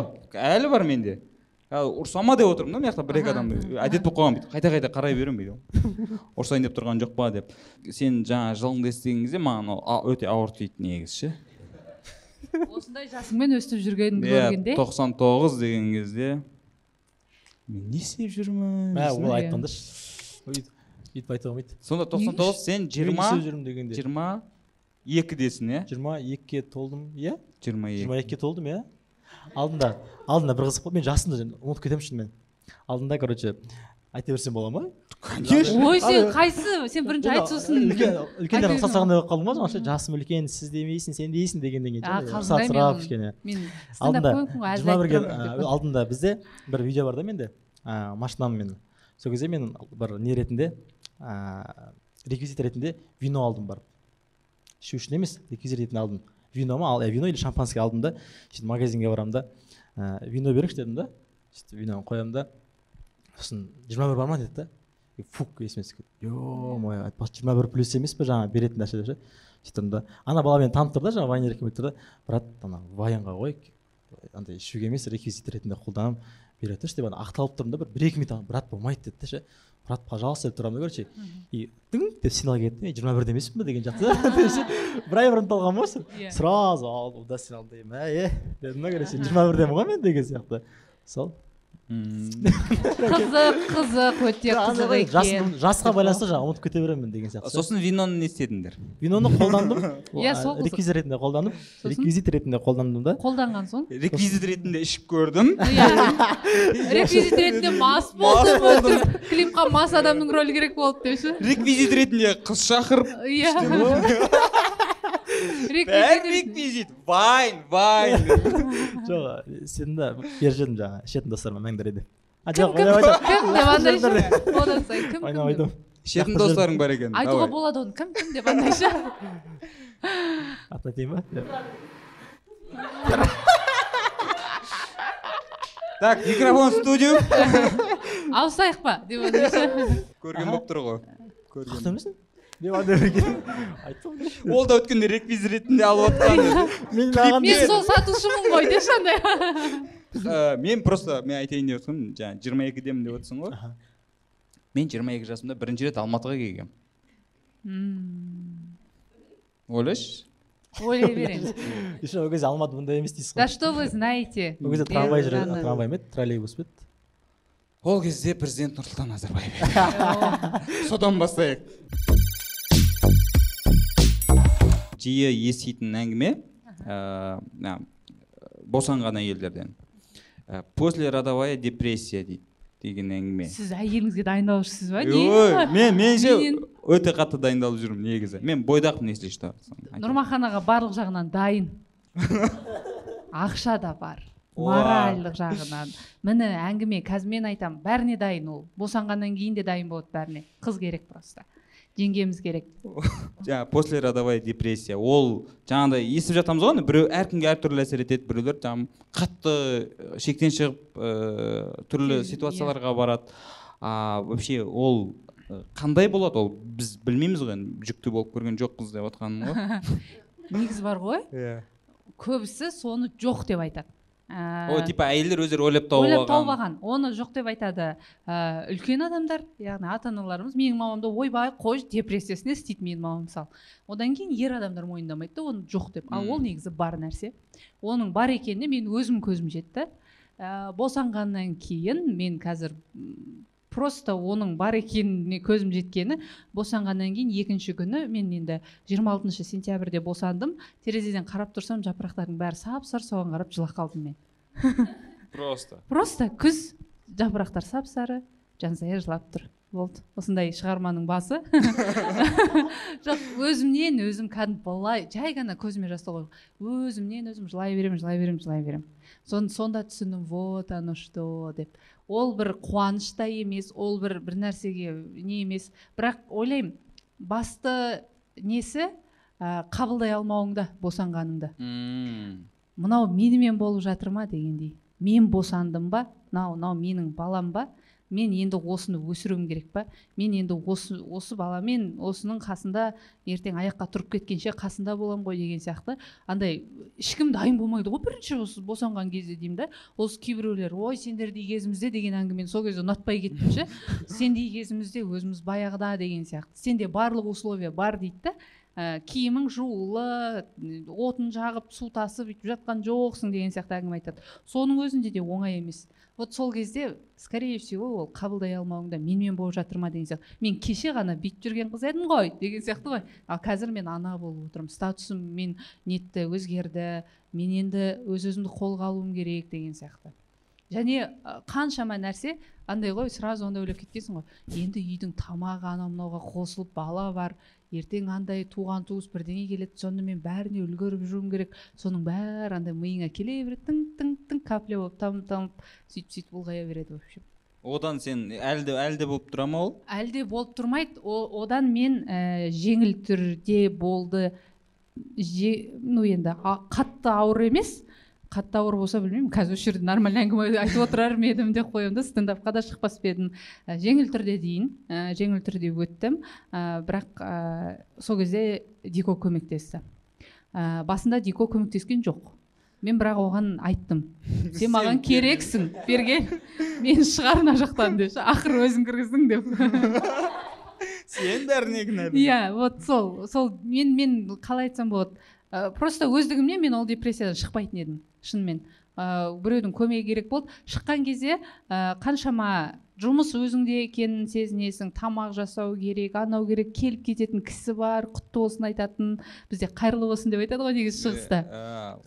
әлі бар менде. Қазір ұрсама деп отырмын да мына жақта бір екі адам әдет болып қалған бүйтіп. Қайта қайта қарай беремін бүйтіп ұрсайын деп тұрған жоқ па? деп. Сен жаңа жылыңды естіген кезде маған ол өте ауыр тиді негізі ше осындай жасыңмен өстіп жүргеніңді иә көргенде? тоқсан тоғыз деген кезде мен не істеп жүрмін мә ол ба? Өйтіп айта алмайды сонда тоқсан тоғыз сен жиырма дегенде жиырма екідесің иә жиырма екіге толдым иә жиырма екі жиырма екіге толдым иә алдында алдында бір қызық болды мен жасымды ұмытып кетемін шынымен алдында короче айта берсем бола ма конечно ой сен қайсы сен бірінші айт сосын үлкен үлкендер айта ұқсатсағандай болып қалдым ғой жаңағы ше жасым үлкен сіз демейсің сен дейсің дегеннен а кейін рұқсат сұрап кішкене мен алдында жиырма бірге алдында бізде бір видео бар да менде ә, машинамын мен сол кезде мен бір не ретінде ә, реквизит ретінде вино алдым барып. Ішу үшін емес реквизит ретінде алдым. Вино ма ал ә, вино или шампанский алдым да. Сөйтіп магазинге барамын да. Ә, вино беріңізші дедім да. Сөйтіп виноны қоямын да. Сосын жиырма бір бар ма деді да. Фук есіме түсіп кетті е мое айтпақшы жиырма бір плюс емес пе? Жаңағы беретін нәрсе деп ше. Сөйтіп да. Ана бала мені танып тұр да жаңағы вайнер келіп тұр да. Брат ана ваянға қой андай ішуге емес реквизит ретінде қолданамын бере тұршы деп ана ақталып тұрмын да бір. Бір екі минут брат болмайды деді да ше. Брат пожалуйста деп тұрамын да короче и тың деп сигнал кетті мен жиырма бірде емеспін ба деген сияқты бір ай бұрын талғанмын ғой Иә. сразу алып да сигнал деймін ә е дедім да короче жиырма бірдемін ғой мен деген сияқты сол қызық қызық өте қызық екен. жасқа байланысты жаңағы ұмытып кете беремін деген сияқты. Сосын виноны не істедіңдер? Виноны қолдандым. Иә, сол реквизит ретінде қолдандым. Реквизит ретінде қолдандым да. Қолданған соң? Реквизит ретінде ішіп көрдім. Иә. Реквизит ретінде мас болдым. клипқа мас адамның рөлі керек болды деп ше? Реквизит ретінде қыз шақырып иә. бәрі реквизит. Вайн вайн. Жоқ істедім да беріп жібердім жаңағы ішетін достарыма мәңдір деп а кім кім кім деп ішетін достарың бар екен. Айтуға болады оны. Кім кім деп андай ше атын айтайын ба так микрофон в студию. Ауысайық па? деп көрген болып тұр ғой. Көрген. Деп андай бір ол да өткенде реквизит ретінде алып отқан мен маған мен сол сатушымын ғой деші андай мен просто мен айтайын деп отырмын жаңағы жиырма екідемін деп отырсың ғой мен жиырма екі жасымда бірінші рет алматыға келгенмін ойлашы ойлай беремін еще ол кезде алматы бұндай емес дейсіз да ғой что вы знаете ол кезде трамвай жүре Ана- трамвай ма еді троллейбус па еді ол кезде президент нұрсұлтан назарбаев еді. содан бастайық жиі еститін әңгіме ә, босанған әйелдерден. Ә, после родовая депрессия дейді деген әңгіме. Сіз әйеліңізге дайындалушысыз ба мен менше Мен- өте қатты дайындалып жүрмін негізі. Мен бойдақпын если что нұрмахан аға барлық жағынан дайын. Ақша да бар моральдық жағынан. Міне әңгіме қазір мен айтамын бәріне дайын ол. Босанғаннан кейін де дайын болады бәріне. Қыз керек просто. Жеңгеміз керек. Жаңағы после родовая депрессия ол жаңағыдай естіп жатамыз ғой біреу әркімге әртүрлі әсер етеді біреулер жаңағы қатты шектен шығып ә, түрлі ситуацияларға барады. А вообще ол қандай болады ол? Біз білмейміз ғой енді жүкті болып көрген жоқпыз деп отқаным ғой. Негіз бар ғой. Иә. Көбісі соны жоқ деп айтады. О типа әйелдер өздері ойлап тауып ойлап тауып алған. Оны жоқ деп айтады. Ә, үлкен адамдар яғни ата аналарымыз менің мамам да ойбай қойшы депрессиясы не істейді менің мамам мысалы. Одан кейін ер адамдар мойындамайды да оны жоқ деп ал ол негізі бар нәрсе. Оның бар екеніне мен өзім көзім жетті. Ә, босанғаннан кейін мен қазір просто оның бар екеніне көзім жеткені босанғаннан кейін екінші күні мен енді 26 сентябрьде босандым. Терезеден қарап тұрсам жапырақтардың бәрі сап сары соған қарап жылап қалдым мен. Просто. Просто күз жапырақтар сап сары жансая жылап тұр. Болды. Осындай шығарманың басы. Жоқ өзімнен өзім кәдімгі былай жай ғана көзіме жас өзімнен өзім жылай беремін жылай беремін жылай беремін. Сон, сонда түсіндім вот оно что деп. Ол бір қуаныш та емес ол бір бір нәрсеге не емес. Бірақ ойлаймын басты несі? Ә, қабылдай алмауыңда босанғаныңды. Ммм. мынау менімен болып жатыр ма дегендей. Мен босандым ба? Мынау мынау менің балам ба? Мен енді осыны өсіруім керек па? мен енді осы осы баламен осының қасында ертең аяққа тұрып кеткенше қасында боламын ғой деген сияқты. Андай ешкім дайын болмайды ғой бірінші осы босанған кезде деймін да. Осы кейбіреулер ой сендердей кезімізде деген әңгімені сол кезде ұнатпай кеттім ше. Сендей кезімізде өзіміз баяғыда деген сияқты. Сенде барлық условия бар дейді да. Ә, киімің жуулы отын жағып су тасып өйтіп жатқан жоқсың деген сияқты әңгіме айтады. Соның өзінде де оңай емес. Вот сол кезде скорее всего ол қабылдай алмауыңда менімен болып жатыр ма деген сияқты. Мен кеше ғана бүйтіп жүрген қыз едім ғой деген сияқты ғой. Ал қазір мен ана болып отырмын. Статусым мен нетті өзгерді. Мен енді өз өзімді қолға алуым керек деген сияқты. Және қаншама нәрсе андай ғой сразу андай ойлап кеткенсің ғой. Енді үйдің тамағы анау мынауға қосылып бала бар ертең андай туған туыс бірдеңе келеді сонда мен бәріне үлгеріп жүруім керек. Соның бәрі андай миыңа келе береді тың тың тың капля болып тамып тамып сөйтіп сөйтіп ұлғая береді в общем одан сен әлі де әлі де болып тұра ма ол? Әлде болып тұрмайды. О- одан мен ә, жеңіл түрде болды. Же, ну енді а- қатты ауыр емес. Қатты ауыр болса білмеймін. Қазір осы жерде нормально әңгіме айтып отырар ма едім деп қоямын да. Стендапқа да шықпас па едім. Ә, жеңіл түрде дейін ә, жеңіл түрде өттім. Ә, бірақ ә, сол кезде дико көмектесті. Ә, басында дико көмектескен жоқ. Мен бірақ оған айттым. Сен маған керексің. Берген. Мені шығар мына жақтан деп ше ақыры өзің кіргіздің деп. Сен бәріне кінәлі. Иә вот сол. Сол мен мен қалай айтсам болады. Ә, просто өздігімнен мен ол депрессиядан шықпайтын едім шынымен. Ә, біреудің көмегі керек болды. Шыққан кезде ә, қаншама жұмыс өзіңде екенін сезінесің тамақ жасау керек анау керек келіп кететін кісі бар құтты болсын айтатын бізде қайырлы болсын деп айтады ғой негізі шығыста.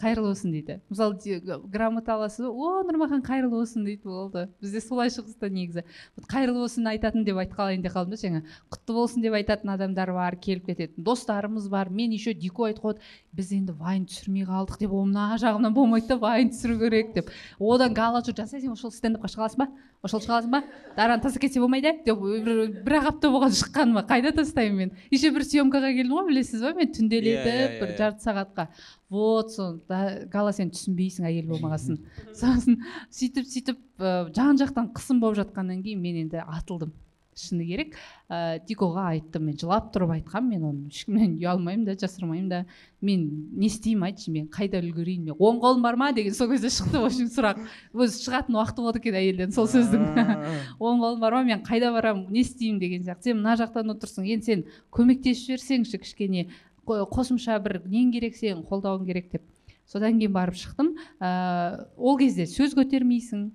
қайырлы болсын дейді. Мысалы грамота аласыз о нұрмахан қайырлы болсын дейді болды. Бізде солай шығыста негізі. Қайырлы болсын айтатын деп айтып қалайын деп қалдым да жаңа. Құтты болсын деп айтатын адамдар бар келіп кететін. Достарымыз бар мен еще дико айтып қояды біз енді вайн түсірмей қалдық деп ол мына жағынан болмайды да вайн түсіру керек деп. Одан гала жүр жасай сен ошол стендапқа шыға аласың ба? Ошол шыға аласың ба? Дараны тастап кетсе болмайды деп бір, бір ақ апта болған шыққаныма қайда тастаймын мен? Еще бір съемкаға келдім ғой білесіз ба мен? Түнделетіп Иә, иә, бір иә. жарты сағатқа. Вот да- гала сен түсінбейсің әйел болмағасын. Сосын сөйтіп сөйтіп ә, жан жақтан қысым болып жатқаннан кейін мен енді атылдым. Шыны керек. Ә, дикоға айттым мен жылап тұрып айтқам мен оны ешкімнен ұялмаймын да жасырмаймын да. Мен не істеймін айтшы мен қайда үлгерейін мен оң қолым бар ма деген сол кезде шықты в общем сұрақ. Өзі шығатын уақыты болады екен әйелден сол сөздің. Оң қолым бар ма мен қайда барамын не істеймін деген сияқты. Сен мына жақтан отырсың енді сен көмектесіп жіберсеңші кішкене қо- қосымша бір нең керек сенің қолдауың керек деп. Содан кейін барып шықтым. Ә, ол кезде сөз көтермейсің.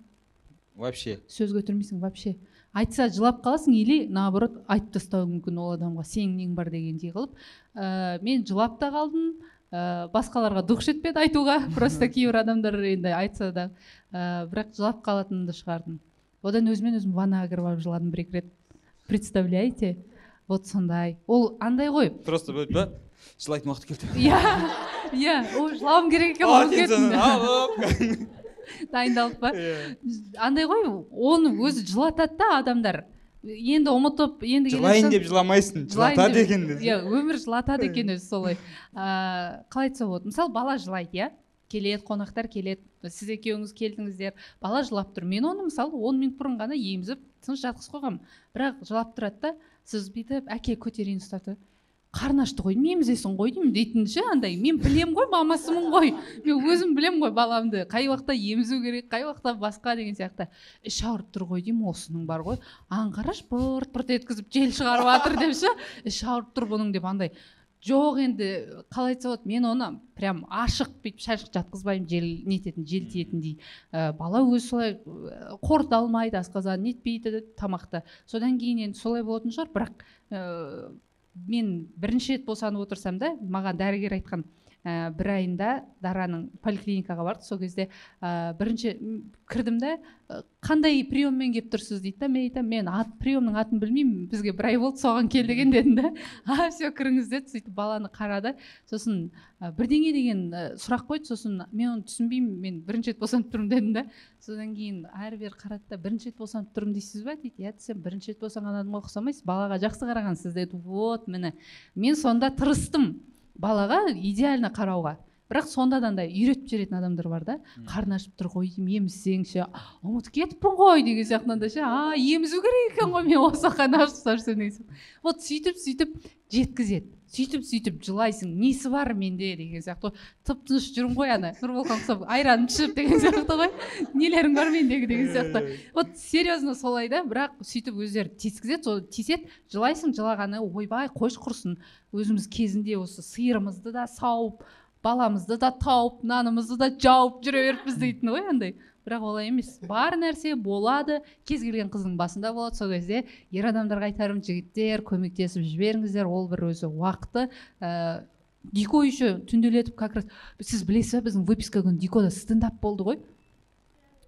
Вообще. Сөз көтермейсің вообще. Айтса жылап қаласың или наоборот айтып тастауы мүмкін ол адамға сенің нең бар дегендей қылып ә, мен жылап та қалдым ә, басқаларға дұқ жетпеді айтуға. Просто кейбір адамдар енді айтса да ә, бірақ жылап қалатынымды шығардым. Одан өзімен өзім ваннаға кіріп алып жыладым бір екі рет. Представляете? Вот сондай. Ол андай ғой. Просто ба жылайтын уақыт келді. Иә иә ол жылауым керек екен Дайындалып па? Иә. андай ғой оны өзі жылатады да адамдар. Енді ұмытып енді жылайын деп жыламайсың жылатады екен иә өмір жылатады екен өзі солай. Ыыы қалай айтса болады? Мысалы бала жылайды иә? Келеді қонақтар келеді. Сіз екеуіңіз келдіңіздер. Бала жылап тұр. Мен оны мысалы он минут бұрын ғана емізіп тыныш жатқызып қойғанмын. Бірақ жылап тұрады да сіз бүйтіп әке көтерейін ұстатып қарны ашты ғой неме емізесің ғой деймін дейтін ше андай. Мен білем ғой мамасымын ғой. Мен өзім білем ғой баламды. Қай уақытта емізу керек қай уақытта басқа деген сияқты. Іш ауырып тұр ғой деймін осының бар ғой. Қарашы бырт бырт еткізіп жел шығарып жатыр деп ше. Іш ауырып тұр бұның деп андай. Жоқ енді қалай айтса болады мен оны прям ашық бүйтіп шашық жатқызбаймын жел нететін жел тиетіндей ә, бала өзі солай қорыта алмайды асқазаны нетпейді тамақты. Содан кейін енді солай болатын шығар бірақ ә, мен бірінші рет босанып отырсам да маған дәрігер айтқан ә, бір айында дараның поликлиникаға бардық. Сол кезде ә, бірінші кірдім да ә, қандай приеммен келіп тұрсыз? дейді да мен айтамын мен ат приемның атын білмеймін. Бізге бір ай болды соған келген дедім да а все кіріңіз деді. Сөйтіп баланы қарады. Сосын ә, бірдеңе деген ә, сұрақ қойды. Сосын мен оны түсінбеймін. Мен бірінші рет босанып тұрмын дедім да содан кейін әрі бері қарады да бірінші рет босанып тұрмын дейсіз ба? дейді. Иә десем бірінші рет босанған адамға ұқсамайсыз балаға жақсы қарағансыз деді. Вот міне мен сонда тырыстым балаға идеально қарауға. Бірақ сонда да андай үйретіп жіберетін адамдар бар да. Қарны ашып тұр ғой емізсеңші. Ұмытып кетіппін ғой деген сияқты андай ше. А емізу керек екен ғой мен осы қарны ашып тастап деген сияқты. Вот сөйтіп сөйтіп жеткізеді. Сөйтіп сөйтіп жылайсың несі бар менде деген сияқты ғой. Тып тыныш жүрмін ғой ана нұрболхан ұқсап айран ішіп деген сияқты ғой. Нелерің бар мендегі деген сияқты. Вот серьезно солай да бірақ сөйтіп өздері тискізеді сол тиіседі жылайсың жылағаны ойбай қойшы құрсын өзіміз кезінде осы сиырымызды да сауып баламызды да тауып нанымызды да жауып жүре беріппіз дейтін ғой андай. Бірақ олай емес бар нәрсе болады. Кез келген қыздың басында болады. Сол кезде ер адамдарға айтарым жігіттер көмектесіп жіберіңіздер. Ол бір өзі уақыты. Ә, дико еще түнделетіп как раз сіз білесіз ба біздің выписка күні дикода стендап болды ғой.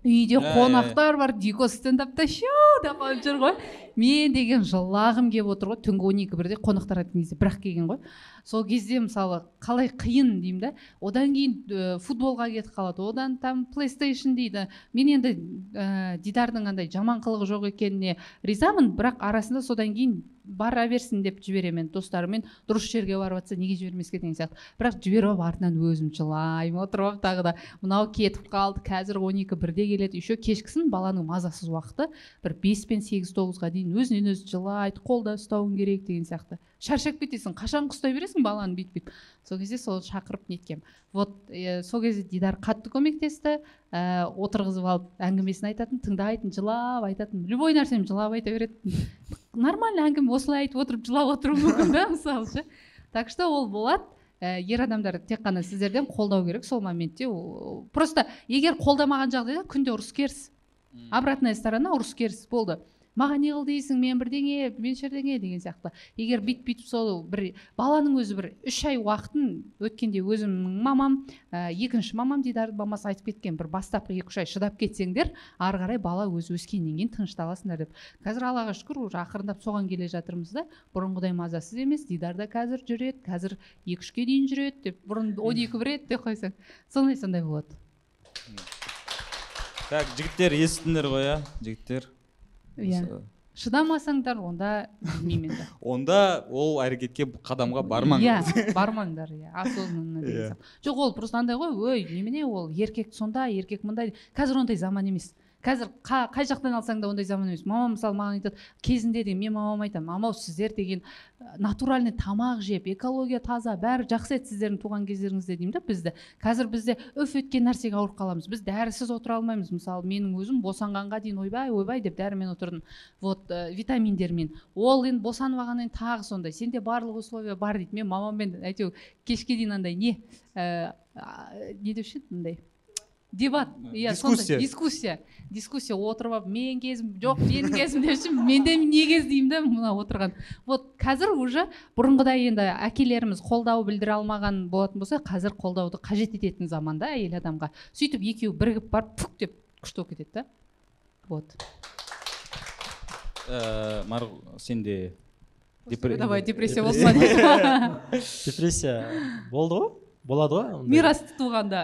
Үйде Иә, иә, қонақтар бар дико стендапта шоу деп қалып жүр ғой. Мен деген жылағым келіп отыр ғой. Түнгі он екі бірде қонақтар айтқан кезде бірақ келген ғой. Сол кезде мысалы қалай қиын деймін да одан кейін ә, футболға кетіп қалады одан там плейстейшн дейді. Мен енді ә, дидардың андай жаман қылығы жоқ екеніне ризамын бірақ арасында содан кейін бара берсін деп жіберемін енді достарымен дұрыс жерге барып жатса неге жібермеске деген сияқты. Бірақ жіберіп алып артынан өзім жылаймын отырып алып тағы да. Мынау кетіп қалды қазір он екі бірде келеді. Еще кешкісін баланың мазасыз уақыты бір бес пен сегіз тоғызға дейін өзінен өзі жылайды қолда ұстауың керек деген сияқты. Шаршап кетесің қашан ұстай бересің баланы бүйтіп бүйтіп. Сол кезде сол шақырып неткем. Вот ә, сол кезде дидар қатты көмектесті. Ә, отырғызып алып әңгімесін айтатын тыңдайтын жылап айтатын. Любой нәрсені жылап айта беретін. Нормально әңгіме осылай айтып отырып жылап отыруы мүмкін да мысалы ше так что ол болады. Ә, ер адамдар тек қана сіздерден қолдау керек сол моментте. Просто егер қолдамаған жағдайда күнде ұрыс керіс. Обратная сторона ұрыс керіс болды. Маған не қыл дейсің мен бірдеңе мен шердеңе деген сияқты. Егер бүйтіп бүйтіп сол бір баланың өзі бір үш ай уақытын өткенде өзімнің мамам ә, екінші мамам дидардың мамасы айтып кеткен бір бастапқы екі үш ай шыдап кетсеңдер ары қарай бала өзі өскеннен кейін тынышталасыңдар деп. Қазір аллаға шүкір уже ақырындап соған келе жатырмыз да бұрынғыдай мазасыз емес дидар да қазір жүреді қазір екі үшке дейін жүреді деп бұрын он екі бір еді деп қойсаң сондай сондай болады. Так жігіттер естідіңдер ғой иә жігіттер. Иә. шыдамасаңдар онда білмеймін енді. Онда ол әрекетке қадамға бармаңыз. Иә бармаңдар иә осознанно деген Иә. сияқты. жоқ ол просто андай ғой ой немене ол еркек сондай еркек мындай. Қазір ондай заман емес. Қазір қа- қай жақтан алсаң да ондай заман емес. Мамам мысалы маған айтады кезінде де мен мамама айтамын мамау сіздер деген ә, натуральный тамақ жеп экология таза бәрі жақсы еді сіздердің туған кездеріңізде деймін да бізді. Қазір бізде үф еткен нәрсеге ауырып қаламыз. Біз дәрісіз отыра алмаймыз. Мысалы менің өзім босанғанға дейін ойбай ойбай деп дәрімен отырдым. Вот ә, витаминдермен. Ол енді босанып алғаннан кейін тағы сондай. Сенде барлық условия бар дейді. Мен мамаммен әйтеуір кешке дейін андай не ә, не деуші еді? андай. Дебат. Иә Дискуссия. дискуссия. Дискуссия. Отырып алып мен кезім жоқ менің кезім депші мен де не кез деймін да мына отырған. Вот қазір уже бұрынғыдай енді әкелеріміз қолдау білдіре алмаған болатын болса қазір қолдауды қажет ететін заманда әйел адамға сөйтіп екеуі бірігіп барып пук деп күшті болып кетеді да. Вот. Ә, марғұл сенде давай депрессия болсын ба дейді. депрессия. Болды ғой? Болады ғой ондай. мирас туғанда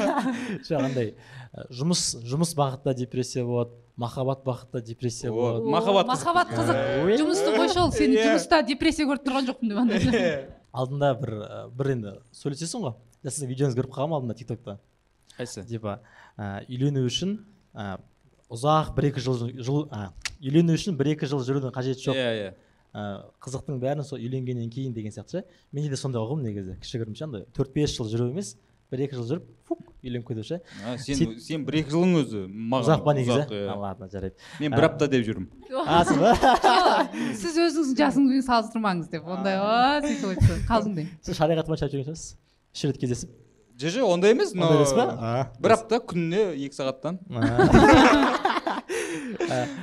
жоқ андай ә, жұмыс жұмыс бағытта депрессия болады махаббат бағытта депрессия болады. махаббат қызық. махаббат қызық. Ой. жұмысты қойшы ол сен жұмыста депрессия көріп тұрған жоқпын деп андай. Алдында бір ә, бір енді сөйлесесің ғой. Я сіздің видеоңызды көріп қалғанмын алдында тик токта қайсы? Типа үйлену үшін ұзақ бір екі жыл, жыл үйлену үшін бір екі жыл жүрудің қажеті жоқ. Иә иә ә, қызықтың бәрін сол үйленгеннен кейін деген сияқты ше. Менде де сондай ұғым негізі. Кішігірім ше андай төрт бес жыл жүру емес бір екі жыл жүріп фук үйленіп кету ше. А, сен Сөйт- сен бір екі жылың өзі маған ұзақ па негізі? иә. Ладно жарайды. Мен бір апта деп жүрмін. А сен ба? Сіз өзіңіздің жасыңызбен салыстырмаңыз деп. Ондай сөйтіп айтса қалжыңдаймын сіз шариғат бойынша жүрген шығарсыз? Үш рет кездесіп. Жо жоқ ондай емес но бір апта күніне екі сағаттан. Ә,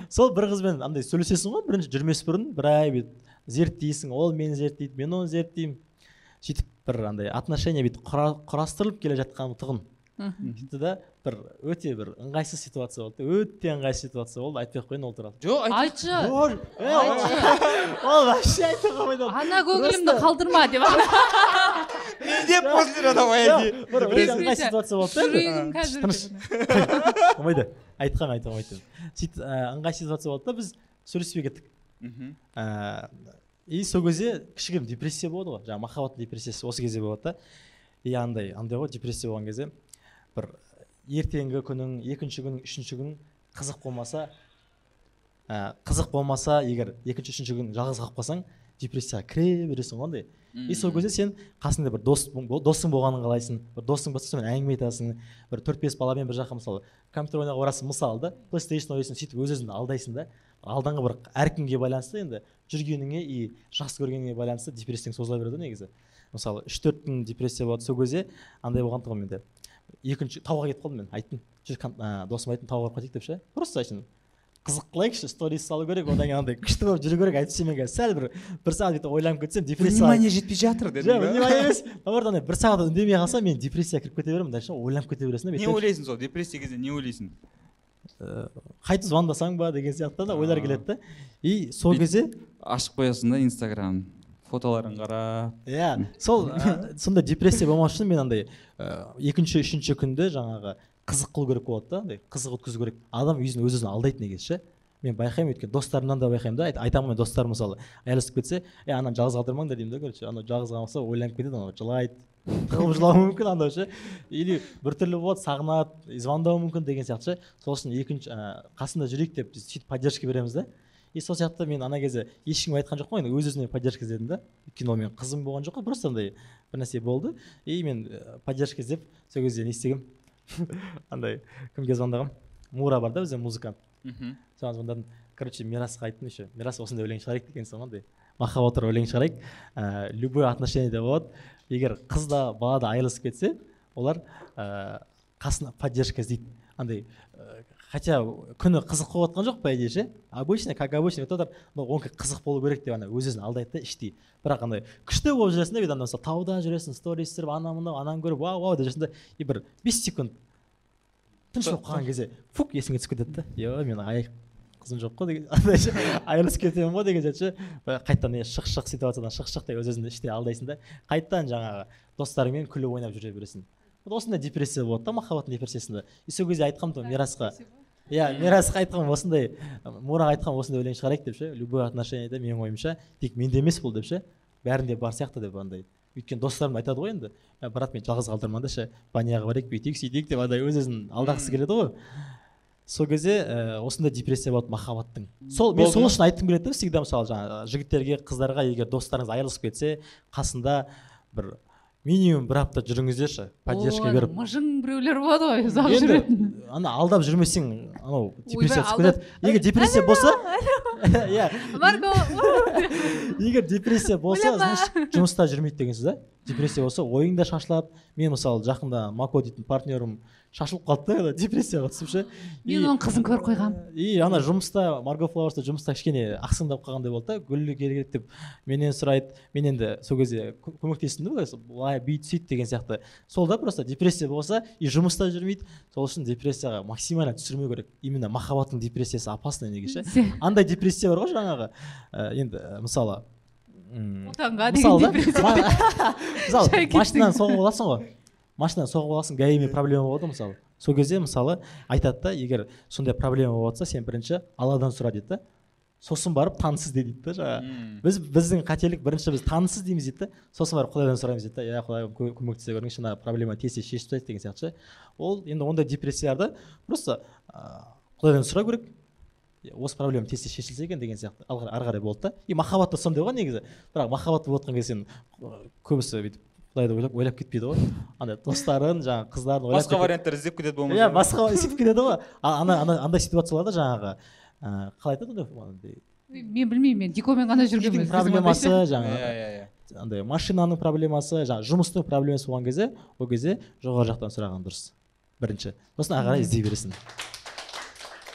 сол бір қызбен андай сөйлесесің ғой бірінші жүрмес бұрын бір ай бүйтіп зерттейсің ол мені зерттейді мен оны зерттеймін сөйтіп бір андай отношения бүйтіп құра- құрастырылып келе жатқан тұғын сөйтті да бір өте бір ыңғайсыз ситуация болды. Өте ыңғайсыз ситуация болды. Айтпай ақ қояйын ол туралы. Жоқ айт айтшы. Ол- вообще айта қоймайды ол. ана көңілімді қалдырма деп деп после давай ыңғайсыз ситуация болды тыныш. деп. болмайды сөйтіп ыңғайсыз ситуация болды да біз сөйлеспей кеттік Мгм. ә, и сол кезде кішігірім депрессия болады ғой. Жаңағы махаббат депрессиясы осы кезде болады да. И андай андай ғой депрессия болған кезде бір ертеңгі күнің екінші күн үшінші күн қызық болмаса ә, қызық болмаса егер екінші үшінші күн жалғыз қалып қалсаң депрессияға кіре бересің ғой андай. И сол кезде сен қасыңда бір дос досың болғанын қалайсың бір досың болса сонымен әңгіме айтасың бір төрт бес баламен бір жаққа мысалы компьютер ойнауға барасың мысалы да плейстейшн ойнайсың сөйтіп өз өзіңді алдайсың да. Алдыңғы бір әркімге байланысты енді жүргеніңе и жақсы көргеніңе байланысты депрессияң созыла береді негізі. Мысалы үш төрт күн депрессия болады сол кезде андай болған тұғын менде. Екінші тауға кетіп қалдым мен айттым. Досыма айттым тауға барып қайтайық деп ше? Просто айттым қызық қылайықшы сторис салу керек одан кейін андай күшті болып жүру керек әйтпесе мен қазір. Сәл бір бір сағат бүйтіп ойланып кетсем депрессияға внимание жетпей жатыр жоқ дедің ба внимание емес. Наоборот андай бір сағат үндемей қалсам мен депрессияға кіріп кете беремін дальше ойланып кете бересің да не ойлайсың сол депрессия кезде не ойлайсың? Э, қайтып звондасаң ба деген сияқты да ойлар келеді да. И сол кезде ашып қоясың да инстаграм фотоларын қарап иә сол сондай депрессия болмас үшін мен андай ә, екінші үшінші күнді жаңағы қызық қылу керек болады да андай қызық өткізу керек. Адам өзін өз өзін алдайды негізі ше. Мен байқаймын өйткені достарымнан да байқаймын да. Айт- айтамын мен достарым мысалы. Аяйласып кетсе е ананы жалғыз қалдырмаңдар деймін да короче. Анау жалғыз қалса ойланып кетеді анау жылайды. Тығылып жылауы мүмкін андай ше. Или біртүрлі болады сағынады звондауы мүмкін деген сияқты ше. Сол үшін екінші қасында жүрейік деп біз сөйтіп поддержка береміз да. И сол сияқты мен ана кезде ешкімге айтқан жоқпын енді өз өзіме поддержка іздедім да. Өйткені ол менің қызым болған жоқ қой просто андай бір нәрсе болды. И мен ә, поддержка іздеп сол кезде не істегенмін? андай кімге звондағанмын мура бар да бізде музыкант мхм. Соған звондадым. Короче мирасқа айттым еще мирас осындай өлең шығарайық деген соң андай. Махаббат туралы өлең шығарайық. Ә, любой отношениеде болады. Егер қыз да бала да айырылысып кетсе олар ә, қасына поддержка іздейді. Андай хотя күні қызық болып жатқан жоқ по идее ше? Обычно как обычно өтіп жатыр но онікі қызық болу керек деп ана өз өзін алдайды да іштей. Бірақ андай күшті болып жүресің да мысалы тауда жүресің сторис түсіріп анау мынау ананы көріп вау вау деп жүресің да и бір бес секунд тыныш болып қалған кезде фук есіңе түсіп кетеді да. Е мен ай қызым жоқ қой деген андай ше айырылысып кетемін ғой деген сияқты ше. Бірақ қайтадан не шық шық ситуациядан шық шық деп өз өзіңді іштей алдайсың да қайтадан жаңағы достарыңмен күліп ойнап жүре бересің. Вот осындай депрессия болады да махаббаттың депрессиясында. И сол кезде айтқанмын ғой мирасқа иә мирасқа айтқанмын осындай мураға айтқанмын осындай өлең шығарайық деп ше? Любой отношениеде менің ойымша тек менде емес бұл деп ше? Бәрінде бар сияқты деп андай. Өйткені достарым айтады ғой енді «Ә, брат мен жалғыз қалдырмаңдаршы баняға барайық бүйтейік сөйтейік деп андай өз өзін алдағысы келеді ғой. Сол кезде ә, осындай депрессия болады махаббаттың. Сол мен сол үшін айтқым келеді да всегда мысалы жаңағы жігіттерге қыздарға егер достарыңыз айырылысып кетсе қасында бір минимум бір апта жүріңіздерші. Поддержка беріп. мыжың біреулер болады ғой ұзақ жүретін. ана алдап жүрмесең анау депрессия түсіп кетеді. Егер депрессия болса иә. егер депрессия болса значит жұмыста жүрмейді деген сөз да? Депрессия болса ойың да шашылады. Мен мысалы жақында мако дейтін партнерім шашылып қалды да депрессияға түсіп ше. Мен оның қызын көріп қойғанмын и ана жұмыста марго флауэрста жұмыста кішкене ақсыңдап қалғандай болды да. Гүл керек деп менен сұрайды. Мен енді сол кезде кө- көмектестім да былай былай бүйт сөйт деген сияқты. Сол да просто депрессия болса и жұмыста жүрмейді. Сол үшін депрессияға максимально түсірмеу керек. Именно махаббаттың депрессиясы опасный неге ше? Андай депрессия бар ғой жаңағы. Ә, енді ә, мысалы отанға мысалы деген да депрессия. Ма- мысалы Шай кеттің. машинадан соғып аласың ғой. Машинадан соғып аласың гаимен проблема болады мысалы. Сол кезде мысалы айтады да егер сондай проблема болып жатса сен бірінші алладан сұра дейді да. Сосын барып таныс ізде дейді да жаңағы. Біз біздің қателік бірінші біз таныс іздейміз дейді да. Сосын барып құдайдан сұраймыз дейді да. Иә құдай кө- көмектесе көріңізші мына проблема тез тез шешіп тастайық деген сияқты. Ше ол енді ондай депрессияларды просто ыыы құдайдан сұрау керек осы проблема тез тез шешілсе екен деген сияқты. Ары қарай- болды да. И махаббат та сондай ғой негізі. Бірақ махаббат болып жатқан кезде сен көбісі бүйтіп құдайды ойлап ойлап кетпейді ғой. Андай достарын жаңағы қыздарын ойлап басқа варианттар іздеп кетеді болмаса. Иә басқа сөйтіп кетеді ғой. Ана ана андай ситуацияларда жаңағы ыыы қалай айтады ондай андай мен білмеймін мен дикомен ғана үйдің жүргенмін проблемасы иә жаңағы иә иә андай машинаның проблемасы жаңағы жұмыстың проблемасы болған кезде ол кезде жоғары жақтан сұраған дұрыс. Бірінші. Сосын ары қарай іздей бересің.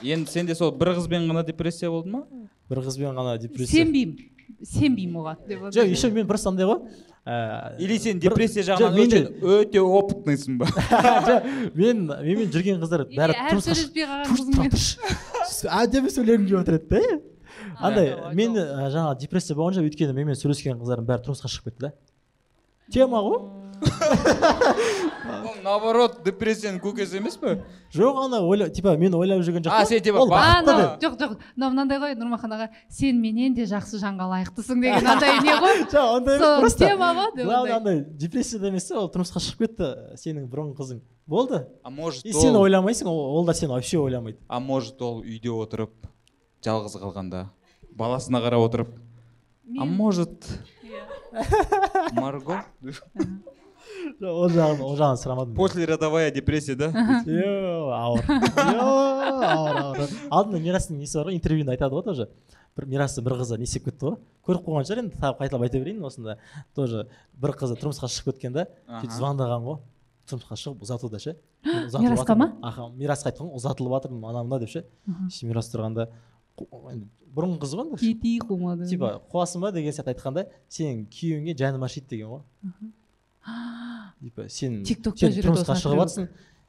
Енді сенде сол бір қызбен ғана депрессия болды ма? Бір қызбен ғана депрессия. Сенбеймін. Сенбеймін оған деп жоқ еще мен просто андай ғой. Ыыы или сен депрессия жағынан өте, өте опытныйсың ба жоқ мен менімен жүрген қыздар бәрі әдемі сөйлегім келіп отырады да андай жоқ, мен ә, жаңағы депрессия болған жоқ өйткені менімен сөйлескен қыздардың бәрі тұрмысқа шығып кетті да. Тема ғой. Наоборот депрессияның көкесі емес пе? Жоқ ана ойла типа мен ойлап жүрген жоқ А, сен типа жоқ жоқ. Мынау мынандай ғой нұрмахан аға сен менен де жақсы жанға лайықтысың деген андай не ғой? Жоқ ондай емес просто. тема ғой главное андай. депрессияда емес та ол тұрмысқа шығып кетті сенің бұрынғы қызың. Болды. А может и сен ойламайсың ол, да сені вообще ойламайды. А может ол үйде отырып жалғыз қалғанда баласына қарап отырып а может Иә. марго? ол жағын ол жағын сұрамадым послеродовая депрессия да? Йо, ауыр Йо, ауыр ауыр алдында мирастың несі бар ғой интервьюінде айтады ғой тоже. Бір мирасты бір қызы не істеп кетті ғой. Көріп қойған шығар енді тағы қайталап айта берейін осында. Тоже бір қызы тұрмысқа шығып кеткен да. Сөйтіп звондаған ғой. Тұрмысқа шығып ұзатуда ше. Мирасқа ма? аха мирасқа айтқан ғой ұзатылып жатырмын ана мына деп ше. Сөйтіп мирас тұрғанда бұрынғы қыз ғой енді. Кетейік қумады типа қуасың ба деген сияқты айтқанда сенің күйеуіңе жаным ашиды деген ғой. типа сен Тиктокта жүреді тұрмысқа шығып жатсың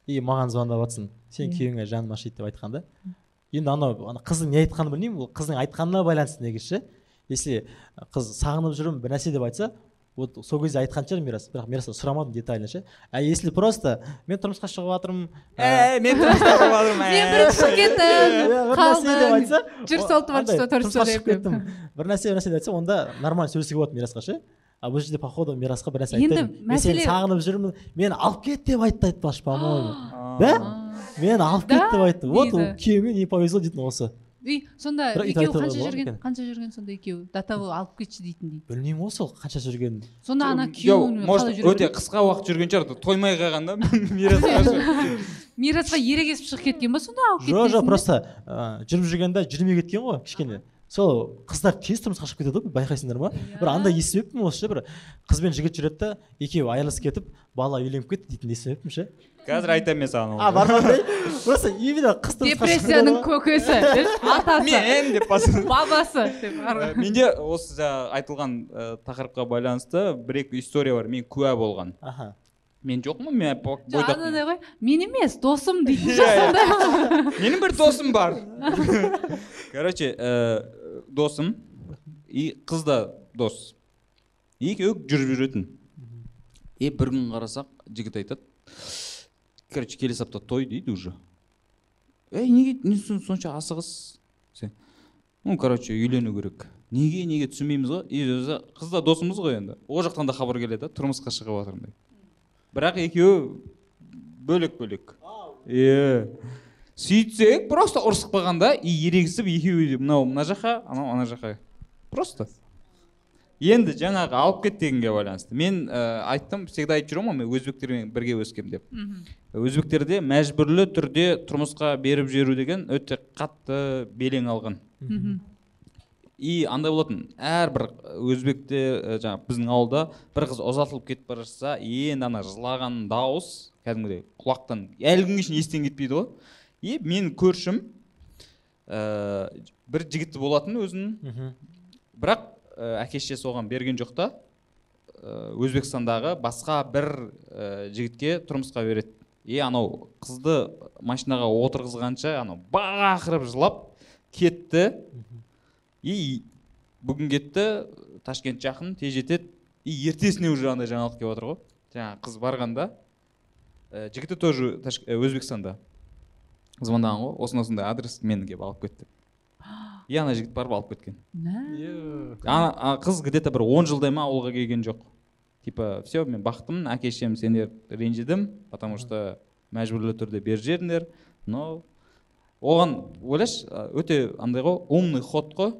и маған звондап жатсың сен Иә. күйеуіңе жаным ашиды деп айтқан да. Енді анау ана қыздың не айтқанын білмеймін ол қыздың айтқанына байланысты негізі ше. Если қыз сағынып жүрмін бір нәрсе деп айтса вот сол кезде айтқан шығар мирас. Бірақ мирастан сұрамадым детально ше. А если просто мен тұрмысқа шығып жатырмын Ә, мен тұрмысқа шығып жатырмын, ә. мен бірінші шығып кеттім айтса жүр сол тұрмысқа шығып кеттім. бір нәрсе бір нәрсе деп айтса онда нормально сөйлесуге болады мирасқа ше. А бұл жерде походу мирасқа бір нәрсе Енді айтпаймын мен сені сағынып жүрмін. Мені алып кет деп айтты айтпақшы по моему да? Мені алып кет деп айтты вот күйеуіме не повезло дейтін осы. И сонда екеуі қанша жүрген? қанша жүрген сонда екеуі? До того алып кетші дейтін дейді. Білмеймін ғой сол қанша жүргенін сонда ана Жоқ, күйеуің может өте қысқа уақыт жүрген шығар тоймай қалған да. Мирасқа мирасқа ерегесіп шығып кеткен ба сонда алып жоқ жоқ просто жүріп жүргенде жүрмей кеткен ғой кішкене. Сол қыздар тез тұрмысқа шығып кетеді ғой байқайсыңдар ма? Бір андай естімеппін осы ше бір қыз бен жігіт жүреді да екеуі айырылысып кетіп бала үйленіп кетті дейтінді естімеппін ше. Қазір айтамын мен саған а оны бар ма просто именно қыз депрессияның көкесі атасы. Мен деп бабасы деп менде осы жаңағы айтылған тақырыпқа байланысты бір екі история бар мен куә болған. Аха. Мен жоқпын мен анандай ғой мен емес досым дейтін Иә, иә. сондай менің бір досым бар. Короче досым и қыз да дос. Екеуі жүріп жүретін? И бір күн қарасақ жігіт айтады короче келесі апта той дейді уже. Ей неге не сон- сонша асығыс? Сен ну короче үйлену керек. Неге неге түсінбейміз ғой? И өзі қыз да досымыз ғой енді. Ол жақтан да хабар келеді да тұрмысқа шығып жатырмын деп. Бірақ екеуі бөлек бөлек иә сөйтсек просто ұрысып қалғанда и ерегісіп екеуі де мынау мына жаққа анау ана жаққа. Просто. Енді жаңағы алып кет дегенге байланысты. Мен ә, айттым всегда айтып жүремін ғой мен өзбектермен бірге өскем деп. Өзбектерде мәжбүрлі түрде тұрмысқа беріп жіберу деген өте қатты белең алған. И андай болатын. Әрбір өзбекте ә, жаңағы біздің ауылда бір қыз ұзатылып кетіп бара жатса енді ана жылаған дауыс кәдімгідей құлақтан әлі күнге шейін естен кетпейді ғой. И менің көршім ә, бір жігіті болатын өзінің. Бірақ ә, әке шешесі оған берген жоқ та. Ә, өзбекстандағы басқа бір ә, жігітке тұрмысқа береді. И анау қызды машинаға отырғызғанша анау бақырып жылап кетті. И бүгін кетті ташкент жақын тез жетеді. И ертесіне уже андай жаңалық келіп жатыр ғой. Жаңағы қыз барғанда. Ә, жігіті тоже өзбекстанда. Звондаған ғой осындай осындай адрес мені келіп алып кет деп и ана жігіт барып алып кеткен. Ана а қыз где то бір он жылдай ма ауылға келген жоқ. Типа все мен бақыттымын әке шешем сендер ренжідім потому что мәжбүрлі түрде беріп жібердіңдер но оған ойлашы өте андай ғой умный ход қой.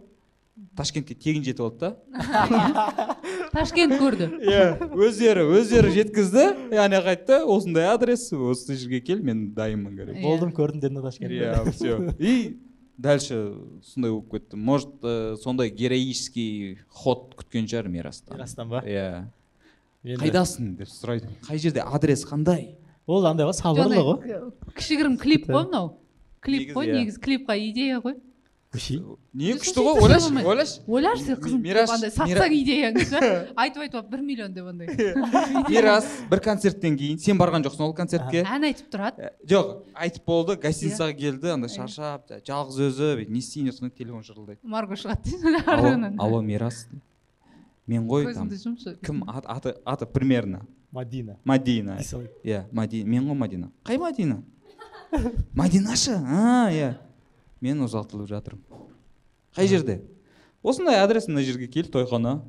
Ташкентке тегін жетіп алды да. Ташкент көрді. Иә өздері өздері жеткізді. Яғни қайтты осындай адрес осы жерге кел мен дайынмын короче Иә. болдым көрдім деді ташкентте иә все и дальше сондай болып кетті. Может ә, сондай героический ход күткен шығар мирастан мирастан ба? Иә. Қайдасың деп сұрайды. Қай жерде адрес қандай? Ол андай ғой сабырлы ғой. кішігірім клип қой мынау? Клип қой иә. негізі клипқа идея ғой. Не күшті ғой ойлашы ойлашы ойлашы сен қызым андай сатсаң идеяңды айтып айтып алып бір миллион деп андай мирас бір концерттен кейін сен барған жоқсың ол концертке ән айтып тұрады жоқ айтып болды гостиницаға келді андай шаршап жа- жалғыз өзі бүйтіп не істейін деп сонда телефон шырылдайды марго шығады дейсің алло, мирас мен ғой там көзіңді жұмшы кім аты аты примерно мадина мадина иә мадина мен ғой мадина қай мадина мадинашы а иә мен ұзатылып жатырмын. Қай жерде? осындай адрес мына жерге кел тойхана.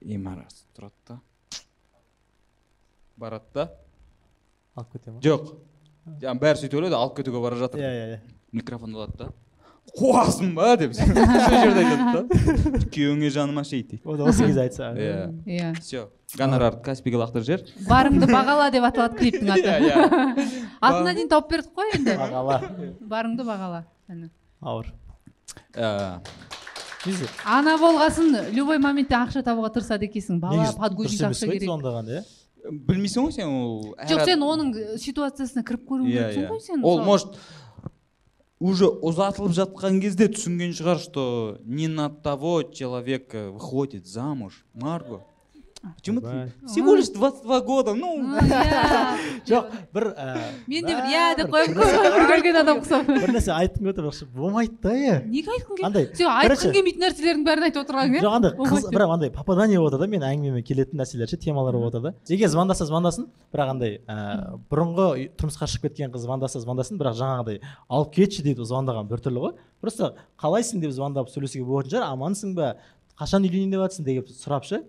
И марас тұрады да. Барады да. Алып кете ма? Жоқ. Жаңағы бәрі сөйтіп ойлайды алып кетуге бара жатыр. Иә иә иә. Микрофон алады да. Қуасың ба деп сол жерде айтады да. Күйеуіңе жаным ашиды дейді. Ол да осы кезде айтса. Иә. Иә. Все гонорарды каспиге лақтырып жібер. Барыңды бағала деп аталады клиптің аты. Иә иә. Атына дейін тауып бердік қой енді. Бағала. Барыңды бағала. Әні. Ауыр. Негізі ана болғасын любой моментте ақша табуға тырысады екенсің. Бала подгузник ақша керек. иә? Білмейсің ғой сен ол жоқ сен оның э, ситуациясына кіріп көруің Иә, керексің иә. ғой сен ол может уже ұзатылып жатқан кезде түсінген шығар что не на того человека выходит замуж. Марго. Почему всего лишь 22 года? Ну иә жоқ бір мен де бір иә деп қоямын бір көрген адам ұқсап бір нәрсе айтқым келіп отыр болмайды да е неге айтқың келеді андай сен айтқың келмейтін нәрселердің бәрін айтып отырған жоқ андай бірақ андай попадание болып отыр да менің әңгімеме келетін нәрселер ше темалар болып отыр да егер звондаса звондасын? Бірақ андай ә, бұрынғы тұрмысқа шығып кеткен қыз звондаса звондасын бірақ жаңағыдай алып кетші дейді звондаған біртүрлі ғой. Просто қалайсың деп звондап сөйлесуге болатын шығар амансың ба? Қашан үйленейін деп жатрсың деп сұрап ше.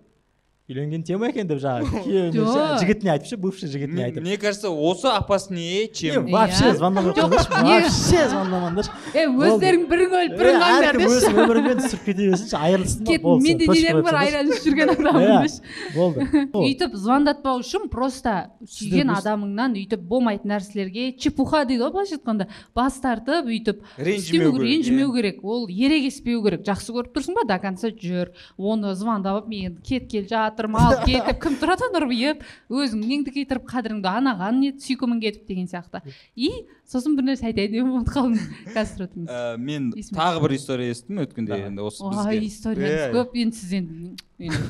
Үйленген тема екен деп жаңағы күйеуіне жігітіне айтып ше бывший жігітіне айтып мне кажется осы опаснее чем Не, вообще Иә. звондамай қойыңдаршы вообще звондамаңдаршы. Е өздерің бірің өліп бірің қаңдар әркім өз деші өмірімен түсіріп кете берсінші айырылсын болды менде қойып бар ішіп жүрген адаммын Иә. деші болды. Өйтіп звондатпау үшін просто сүйген адамыңнан өйтіп болмайтын нәрселерге чепуха дейді ғой былайша айтқанда. Бас тартып өйтіп Ренжімеу керек, ренжімеу керек. Ол ерегеспеу керек. Жақсы көріп тұрсың ба? До конца жүр. Оны звондап мен кеткелі жатырмын алып кет деп кім тұрады? Нұрбиып өзің неңді кетіріп қадіріңді анаған не сүйкімің кетіп деген сияқты. И сосын бір нәрсе айтайын деп ұмытып қалдым қазір тұра тұрыңыз Ә, мен тағы бір история естідім өткенде енді осы ой бізге. историяңыз Иә. көп енді сіз енді енді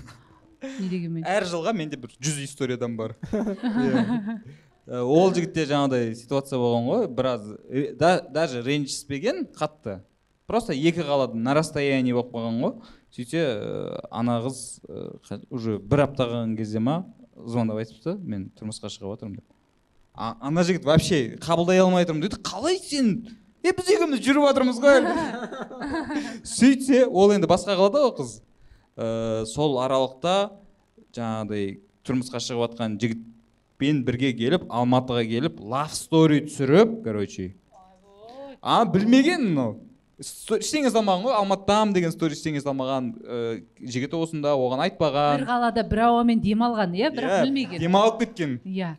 не дегенмен. Әр жылға менде бір жүз историядан бар. Ә, ол жігітте жаңағыдай ситуация болған ғой біраз э, да- даже ренжіспеген қатты. Просто екі қалады на расстоянии болып қалған ғой. Сөйтсе ә, ана қыз қа- уже бір апта қалған кезде ма звондап айтыпты мен тұрмысқа шығып жатырмын деп. А- ана жігіт вообще қабылдай алмай тұрмын дейді қалай сен? Е біз екеуміз жүріп жатырмыз ғой сөйтсе ол енді басқа қалада ғой қыз. Ә, сол аралықта жаңағыдай тұрмысқа шығып жатқан жігітпен бірге келіп алматыға келіп лав стори түсіріп короче. А білмеген мынау. Ештеңе салмаған ғой алматыдамын деген стори ештеңе салмаған ә, жігіті осында оған бір айтпаған қалада бір ауамен демалған иә бірақ Иә, білмеген. демалып кеткен. Иә.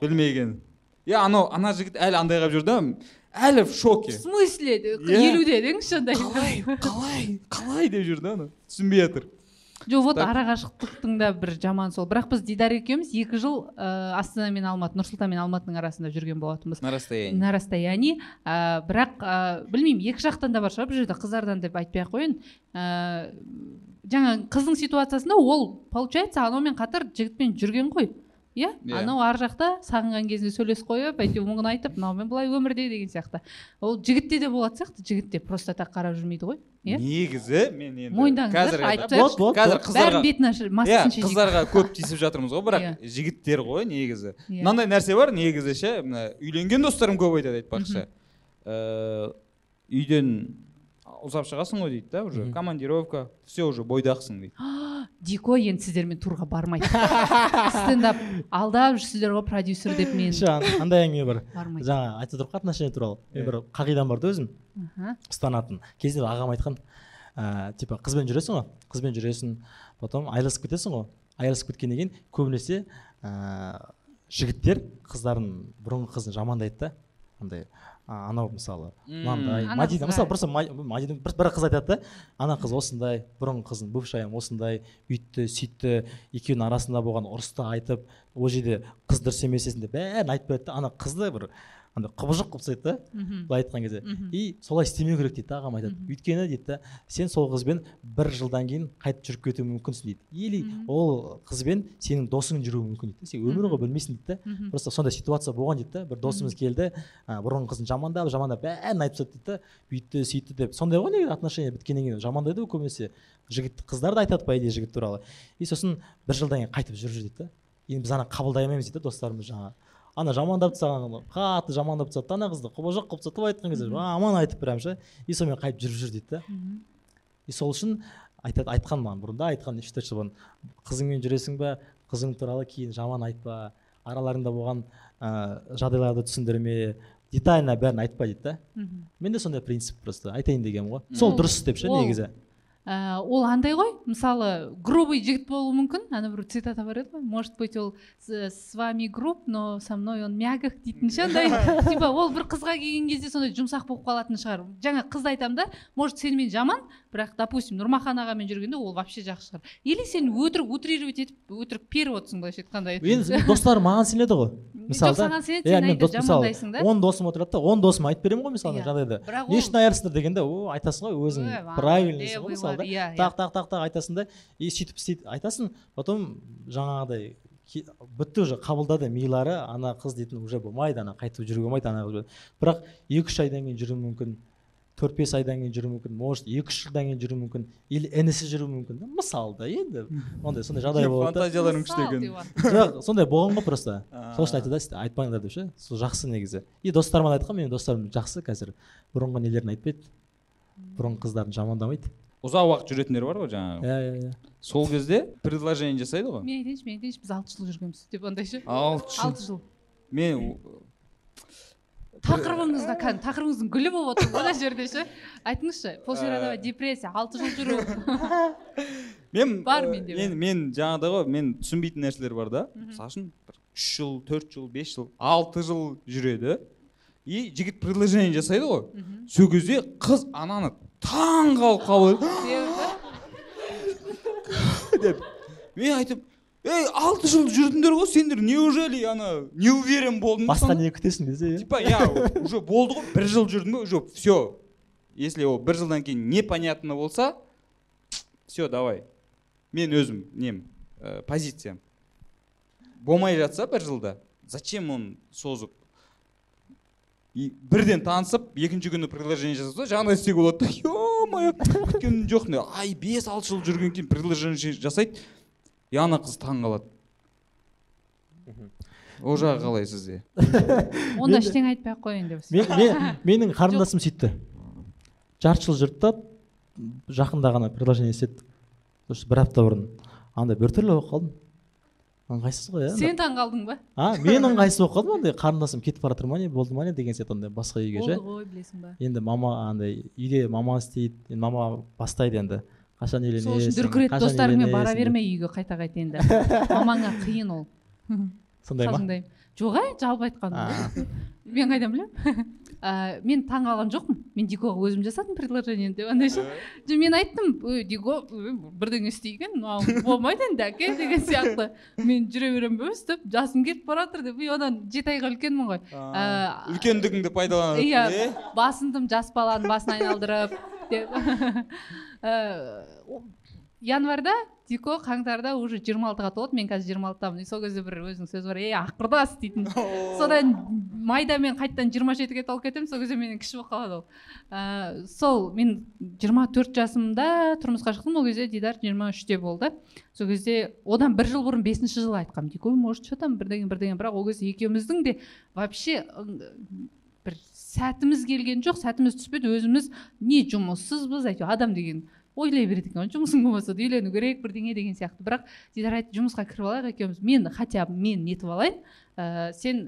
Білмеген. Иә анау ана жігіт әлі андай қылып жүр да әлі в шоке. В смысле? Иә. елуде деңізші андай. Қалай қалай қалай деп жүр да ана түсінбей жатыр. Жоқ вот арақашықтықтың да бір жаман сол. Бірақ біз дидар екеуміз екі жыл ә, астана мен алматы нұр сұлтан мен алматының арасында жүрген болатынбыз. На расстоянии. На расстоянии. Ә, бірақ ә, білмеймін екі жақтан да бар шығар. Бұл жерде қыздардан деп айтпай ақ қояйын. Ә, жаңа қыздың ситуациясында ол получается анаумен қатар жігітпен жүрген ғой. Иә? Иә. анау ар жақта сағынған кезінде сөйлесіп қойып әйтеуір мұңын айтып мынаумен былай өмірде деген сияқты. Ол жігітте де болатын сияқты жігітте просто так қарап жүрмейді ғой. Иә? Негізі мен енді мойындаңыздар қазір айтып қазір қыздарға бәрін бетін ашып иә маскасын шешейік қыздарға көп тиісіп жатырмыз ғой бірақ Иә. жігіттер ғой негізі. Мынандай нәрсе бар негізі ше мына үйленген достарым көп айтады айтпақшы. Ііі, үйден ұзап шығасың ғой дейді да уже командировка все уже бойдақсың дейді. Дико енді сіздермен турға бармайды. Стендап алдап жүрсіздер ғой продюсер деп мен. Ан- андай әңгіме бар. Бармайды. Жаңа айтып отырмық қой отношения туралы. Мен Иә. бір қағидам бар да өзім. Ұстанатын. Кезінде ағам айтқан ә, типа қызбен жүресің ғой қызбен жүресің потом айырылысып кетесің ғой. Айырылысып кеткеннен кейін көбінесе ә, жігіттер қыздарын бұрынғы қызын жамандайды да. Андай а, анау мысалы мынандай мадина. мысалы просто ма- мадина бір, бір қыз айтады да ана қыз осындай бұрынғы қызын бывшаям осындай бүйтті сөйтті екеуінің арасында болған ұрысты айтып ол жерде қыз дұрыс емес есінде бәрін айтып береді да ана қызды бір андай құбыжық қылып тастайды да былай айтқан кезде. И солай істемеу керек дейді да ағам айтады. Өйткені дейді да сен сол қызбен бір жылдан кейін қайтып жүріп кетуі мүмкінсің дейді. Или ол қызбен сенің досың жүруі мүмкін дейді сен өмір ғой білмейсің дейді да. Просто сондай ситуация болған дейді да. бір досымыз келді ә, бұрынғы қызын жамандап жамандап бәрін айтып тастады дейді да. Бүйтті сөйтті деп. Сондай ғой негізі отношения біткеннен кейін. Жамандайды ғой көбінесе. Жігіт қыздар да айтады по идее жігіт туралы. И сосын бір жылдан кейін қайтып жүріп жүр дейді да. Енді біз ана қабылдай алмаймыз дейді да достарымыз жаңағы. Ана жамандап тастаған қатты жамандап тастады да ана қызды құбыжық қылып тастады былай айтқан кезде «А, аман айтып прям ше и сонымен қайтып жүріп жүр дейді да. И сол үшін айтады айтқан маған бұрында айтқан үш төрт жыл бұрын қызыңмен жүресің ба қызың туралы кейін жаман айтпа араларыңда болған ә, жағдайларды түсіндірме детально бәрін айтпа дейді да. Менде сондай принцип просто айтайын дегенім ғой. Сол Ол- дұрыс деп ше негізі. Ә, ол андай ғой. Мысалы грубый жігіт болуы мүмкін. Ана бір цитата бар еді ғой. Может быть ол с вами груб но со мной он мягок дейтін ше андай. Типа ол бір қызға келген кезде сондай жұмсақ болып қалатын шығар. Жаңа қызды айтамын да. Может сенімен жаман? Бірақ допустим нұрмахан ағамен жүргенде ол вообще жақсы шығар. Или сен өтірік утрировать етіп өтірік періп отырсың былайша айтқанда. Енді достарым маған сенеді ғой. Мысалы саған сенеді иә сен айтып жамандайсың да. он досым отырады да он досыма айтып беремін ғой мысалы Иә. жағдайда бірақ не үшін айырылсыңдар дегенде о айтасың ғой өзің правильныйсың ғой мысалы да иә тақ тақ тақ тақ айтасың да и сөйтіп істейді. Айтасың потом жаңағыдай бітті уже қабылдады милары ана қыз дейтін уже болмайды ана қайтып жүруге болмайды ана қыз бірақ екі үш айдан кейін жүруі мүмкін төрт бес айдан кейін жүруі мүмкін может екі үш жылдан кейін жүруі мүмкін или інісі жүруі мүмкін да мысалы да енді ондай сондай жағдай болады фантазияларың күшті екен. Жоқ сондай болған ғой просто. Сол үшін айтады да айтпаңдар деп ше сол жақсы негізі. И достарыма да айтқанмын менің достарым жақсы қазір бұрынғы нелерін айтпайды. Бұрынғы қыздарын жамандамайды. Ұзақ уақыт жүретіндер бар ғой жаңағы иә иә иә сол кезде предложение жасайды ғой мен айтайыншы мен айтайыншы біз алты жыл жүргенбіз деп андай ше алты жыл алты жыл мен тақырыбыңызға кәдімгі тақырыбыңыздың гүлі болып отыр ғой мына жерде ше айтыңызшы полшерадова депрессия алты жыл жүру мен Бар менде мен мен жаңағыдай ғой мен түсінбейтін нәрселер бар да мысалы үшін бір үш жыл төрт жыл бес жыл алты жыл жүреді и жігіт предложение жасайды ғой сол кезде қыз ананы таң қалып қалып деп. Мен айтып ей алты жыл жүрдіңдер ғой сендер неужели ана не уверен болдың? Ба басқа сонда?» не күтесің десе иә. Типа я уже болды ғой бір жыл жүрдің бе уже все если ол бір жылдан кейін непонятно болса все давай. Мен өзім нем ә, позициям. Болмай жатса бір жылда зачем оны созып? И бірден танысып екінші күні предложение жасаса жаңағыдай істеуге болады. Да е мое күткен жоқпын деп. ай бес алты жыл жүргеннен кейін предложение жасайды. И ана қыз таң қалады. Ол жағы қалай сізде? Онда ештеңе айтпай ақ қояйын деп мен, мен, менің қарындасым сөйтті. Жарты жыл жүрді да жақында ғана предложение істеді. Осы бір апта бұрын андай біртүрлі болып қалдым. Ыңғайсыз ғой иә сен таң қалдың ба? А мен ыңғайсыз болып қалдым андай қарындасым кетіп бара жатыр ма не? болды ма не? деген сияқты андай басқа үйге ше? болды ғой білесің ба? Енді мама андай үйде мама істейді енді мама бастайды енді. Қашан үйленесің сол үшін дүркірет достарыңмен бара берме үйге қайта қайта енді. Мамаңа қиын ол. Сондай ма? Жоқ ай жалпы айтқаным мен қайдан білемін? ә, мен таң қалған жоқпын. Мен дикоға өзім жасадым предложениені деп. Андай ше. Жоқ, мен айттым ой дико бірдеңе істейген мынау болмайды енді әке деген сияқты. Мен жүре беремін бе өстіп жасым кетіп бара жатыр деп и одан жеті айға үлкенмін ғой. Ә, үлкендігіңді пайдаланып иә басындым жас баланың басын айналдырып деп. Ә, январьда дико қаңтарда уже жиырма алтыға толады мен қазір жиырма алтыдамын. И сол кезде бір өзінің сөзі бар ей аққұрдас дейтін. Содан майда мен қайтадан жиырма жетіге толып кетемін сол кезде менен кіші болып қалады ол. Ә, сол мен жиырма төрт жасымда тұрмысқа шықтым ол кезде дидар жиырма үште болды. Сол кезде одан бір жыл бұрын бесінші жылы айтқанмын дикой может что там? бірдеңе бірдеңе. Бірақ ол кезде екеуміздің де вообще бір сәтіміз келген жоқ сәтіміз түспеді өзіміз не жұмыссызбыз? әйтеуір адам деген ойлай береді екен ғой жұмысың болмаса да үйлену керек бірдеңе деген сияқты. Бірақ дидар айтты жұмысқа кіріп алайық екеуміз. Мен хотя бы мен нетіп алайын. Ә, сен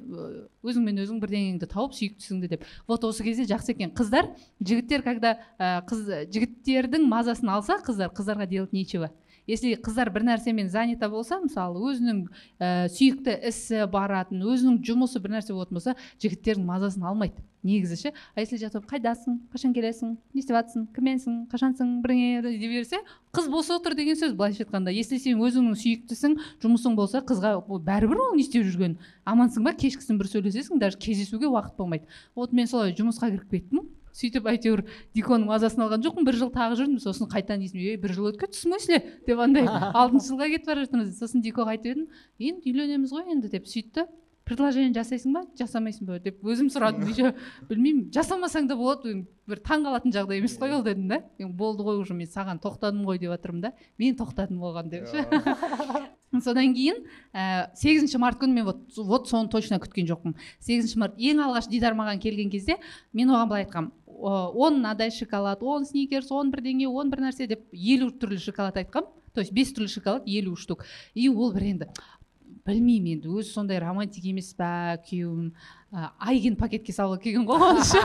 өзіңмен өзің бірдеңеңді тауып сүйіктісіңді деп. Вот осы кезде жақсы екен. Қыздар жігіттер когда ә, қыз жігіттердің мазасын алса қыздар қыздарға делать нечего. Если қыздар бір нәрсемен занята болса мысалы өзінің ә, сүйікті ісі баратын өзінің жұмысы бір нәрсе болатын болса жігіттердің мазасын алмайды. Негізі ше а если жатып қайдасың қашан келесің не істеп жатрсың кімменсің қашансың бірдеңе дей берсе қыз бос отыр деген сөз былайша айтқанда. Если сен өзіңнің сүйіктісің жұмысың болса қызға бәрібір ол не істеп жүргенін амансың ба кешкісін бір сөйлесесің даже кездесуге уақыт болмайды. Вот мен солай жұмысқа кіріп кеттім. Сөйтіп әйтеуір диконың мазасын алған жоқпын. бір жыл тағы жүрдім. сосын қайтадан есіме ей бір жыл өтіп кетті в смысле деп андай алтыншы жылға кетіп бара жатырмыз сосын дикоға айтып едім. Енді үйленеміз ғой енді деп сөйтті. Предложение жасайсың ба? Жасамайсың ба? деп өзім сұрадым. Еще білмеймін жасамасаң да болады бір таң қалатын жағдай емес қой ол дедім да. Болды ғой уже мен саған тоқтадым ғой деп жатырмын да. Мен тоқтадым оған деп содан кейін ә, сегізінші март күні мен вот, вот соны точно күткен жоқпын. Сегізінші март ең алғаш дидар маған келген кезде мен оған былай айтқанмын. «О, он мынадай шоколад он сникерс он бірдеңе он бір нәрсе деп елу түрлі шоколад айтқанмын то есть бес түрлі шоколад елу штук. И ол бір енді білмеймін енді өзі сондай романтик емес па күйеуім? Айген пакетке салуға келген ғой оны ше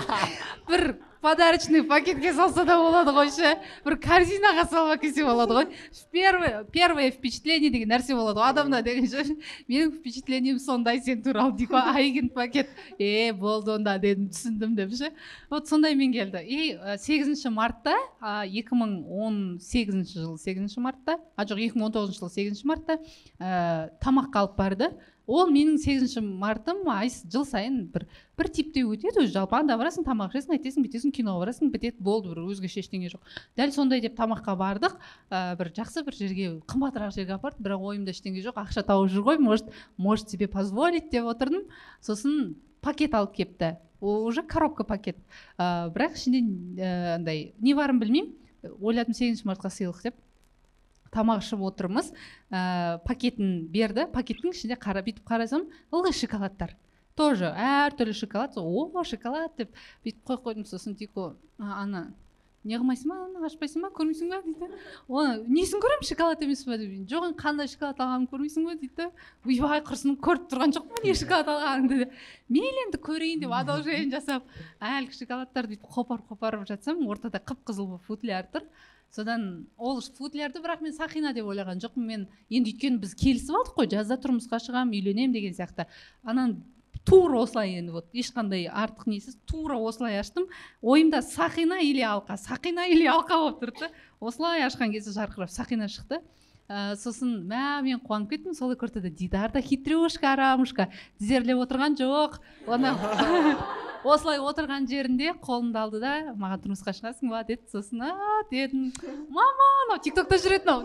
бір подарочный пакетке салса да болады ғой ше. Бір корзинаға салып әкелсе болады ғой. Первое первое впечатление деген нәрсе болады ғой адамда деген ше. Менің впечатлением сондай сен туралы дейді ғой. Айген пакет. Е болды онда дедім түсіндім деп ше. Вот сондаймен келді. И ә, сегізінші мартта екі мың он сегізінші жылы сегізінші мартта а жоқ екі мың он тоғызыншы жылы сегізінші мартта ә, тамаққа алып барды. Ол менің сегізінші мартым ай жыл сайын бір бір типте өтеді өзі жалпы. Анда барасың тамақ ішесің қайтесің бүйтесің киноға барасың бітеді болды бір өзгеше ештеңе жоқ. Дәл сондай деп тамаққа бардық. Ә, бір жақсы бір жерге қымбатырақ жерге апарды бірақ ойымда ештеңе жоқ. Ақша тауып жүр ғой может может себе позволить деп отырдым. Сосын пакет алып келіпті ол уже коробка пакет. Ә, бірақ ішінде ә, андай не барын білмеймін. Ойладым сегізінші мартқа сыйлық деп. Тамақ ішіп отырмыз. Ә, пакетін берді. Пакеттің ішінде қара бүйтіп қарасам ылғи шоколадтар. Тоже әртүрлі шоколад. О шоколад деп бүйтіп қойып қойдым. Сосын дико «А, ана не қылмайсың ба? Ана ашпайсың ба? Көрмейсің ба? дейді. Оны несін көремін? Шоколад емес па деп. Жоқ енді қандай шоколад алғанымды көрмейсің ба дейді. Да ойбай құрсын көріп тұрған жоқпын не шоколад алғаныңды деп мейлі енді көрейін деп одолжение жасап әлгі шоколадтарды бүйтіп қопарып қопарып жатсам ортада қып қызыл болып футляр тұр. Содан ол футлярды бірақ мен сақина деп ойлаған жоқпын. Мен енді өйткені біз келісіп алдық қой жазда тұрмысқа шығамын үйленемін деген сияқты. Анан тура осылай енді вот ешқандай артық несіз тура осылай аштым. Ойымда сақина или алқа сақина или алқа болып тұрды. Да осылай ашқан кезде жарқырап сақина шықты. Ә, сосын мә мен қуанып кеттім сол екі ортада дидар да хитрюшка арамушка тізерлеп отырған жоқ. Оны осылай отырған жерінде қолымды алды да маған тұрмысқа шығасың ба деді сосын а дедім мама анау тик токта жүретін ау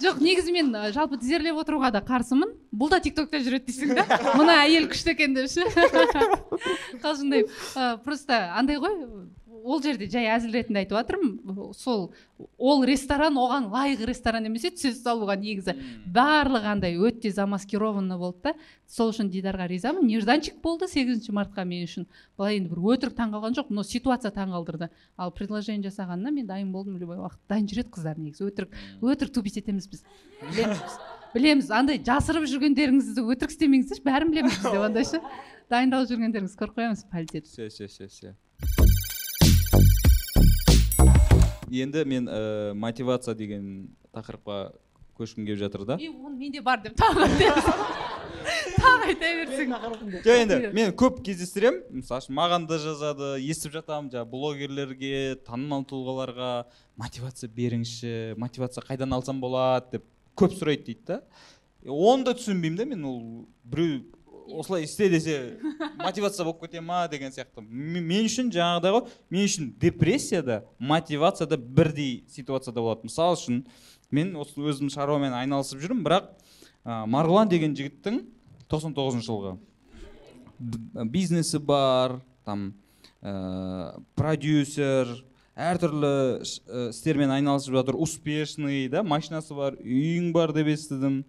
жоқ негізі мен жалпы тізерлеп отыруға да қарсымын. Бұл да тик токта жүреді дейсің да? Мына әйел күшті екен деп ше? Қалжыңдаймын. Просто андай ғой ол жерде жай әзіл ретінде айтып жатырмын сол ол ресторан оған лайық ресторан емес еді сөз салуға негізі. Барлығы андай өте замаскированный болды да. Сол үшін дидарға ризамын. Нежданчик болды сегізінші мартқа мен үшін. Былай енді бір өтірік таңқалған жоқ но ситуация таңқалдырды ал предложение жасағанына мен дайын болдым любой уақыт дайын жүреді қыздар негізі. Өтірік өтірік тупить етеміз біз. Білеміз. Андай жасырып жүргендеріңізді өтірік істемеңіздерші бәрін білеміз біз деп андай ше. Дайындалып жүргендеріңізді көріп қоямыз пальтет все все все все енді мен ә, мотивация деген тақырыпқа көшкім келіп жатыр да. И оны менде бар деп тағы тағы айта берсең жоқ енді мен көп кездестіремін. Мысалы үшін маған да жазады естіп жатамын. Жаңағы блогерлерге танымал тұлғаларға мотивация беріңізші мотивация қайдан алсам болады? деп көп сұрайды дейді да. Оны да түсінбеймін да мен ол біреу осылай істе десе мотивация болып кете ма деген сияқты. Мен үшін жаңағыдай ғой мен үшін депрессия да мотивация да бірдей ситуацияда болады мысалы үшін мен осы өзім шаруамен айналысып жүрмін бірақ ә, марғұлан деген жігіттің 99 жылғы б- бизнесі бар там ә, продюсер әртүрлі істермен айналысып жатыр успешный да машинасы бар үйің бар деп естідім.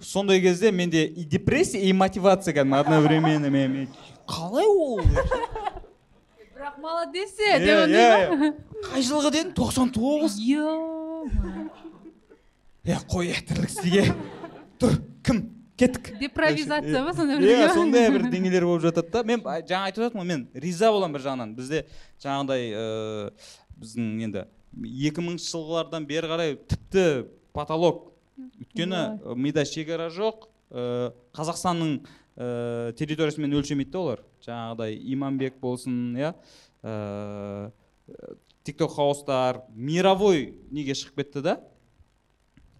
Сондай кезде менде и депрессия и мотивация кәдімгі одновременно мен қалай ол? Бірақ молодец Иә, деп иә, ондай иә. қай жылғы дедің тоқсан тоғыз? Е қой е тірлік істеге. Тұр кім? Кеттік. Депровизация ма сондай иә бірдеңе ма? сондай бір деңгейлер болып жатады да. Мен жаңа айтып жатырмын ғой мен риза боламын бір жағынан. Бізде жаңағыдай ыыы біздің енді екі мыңыншы жылғылардан бері қарай тіпті потолок өйткені мида шекара жоқ қазақстанның территориясымен өлшемейді да олар. Жаңағыдай иманбек болсын иә. Тикток хаустар мировой неге шығып кетті да?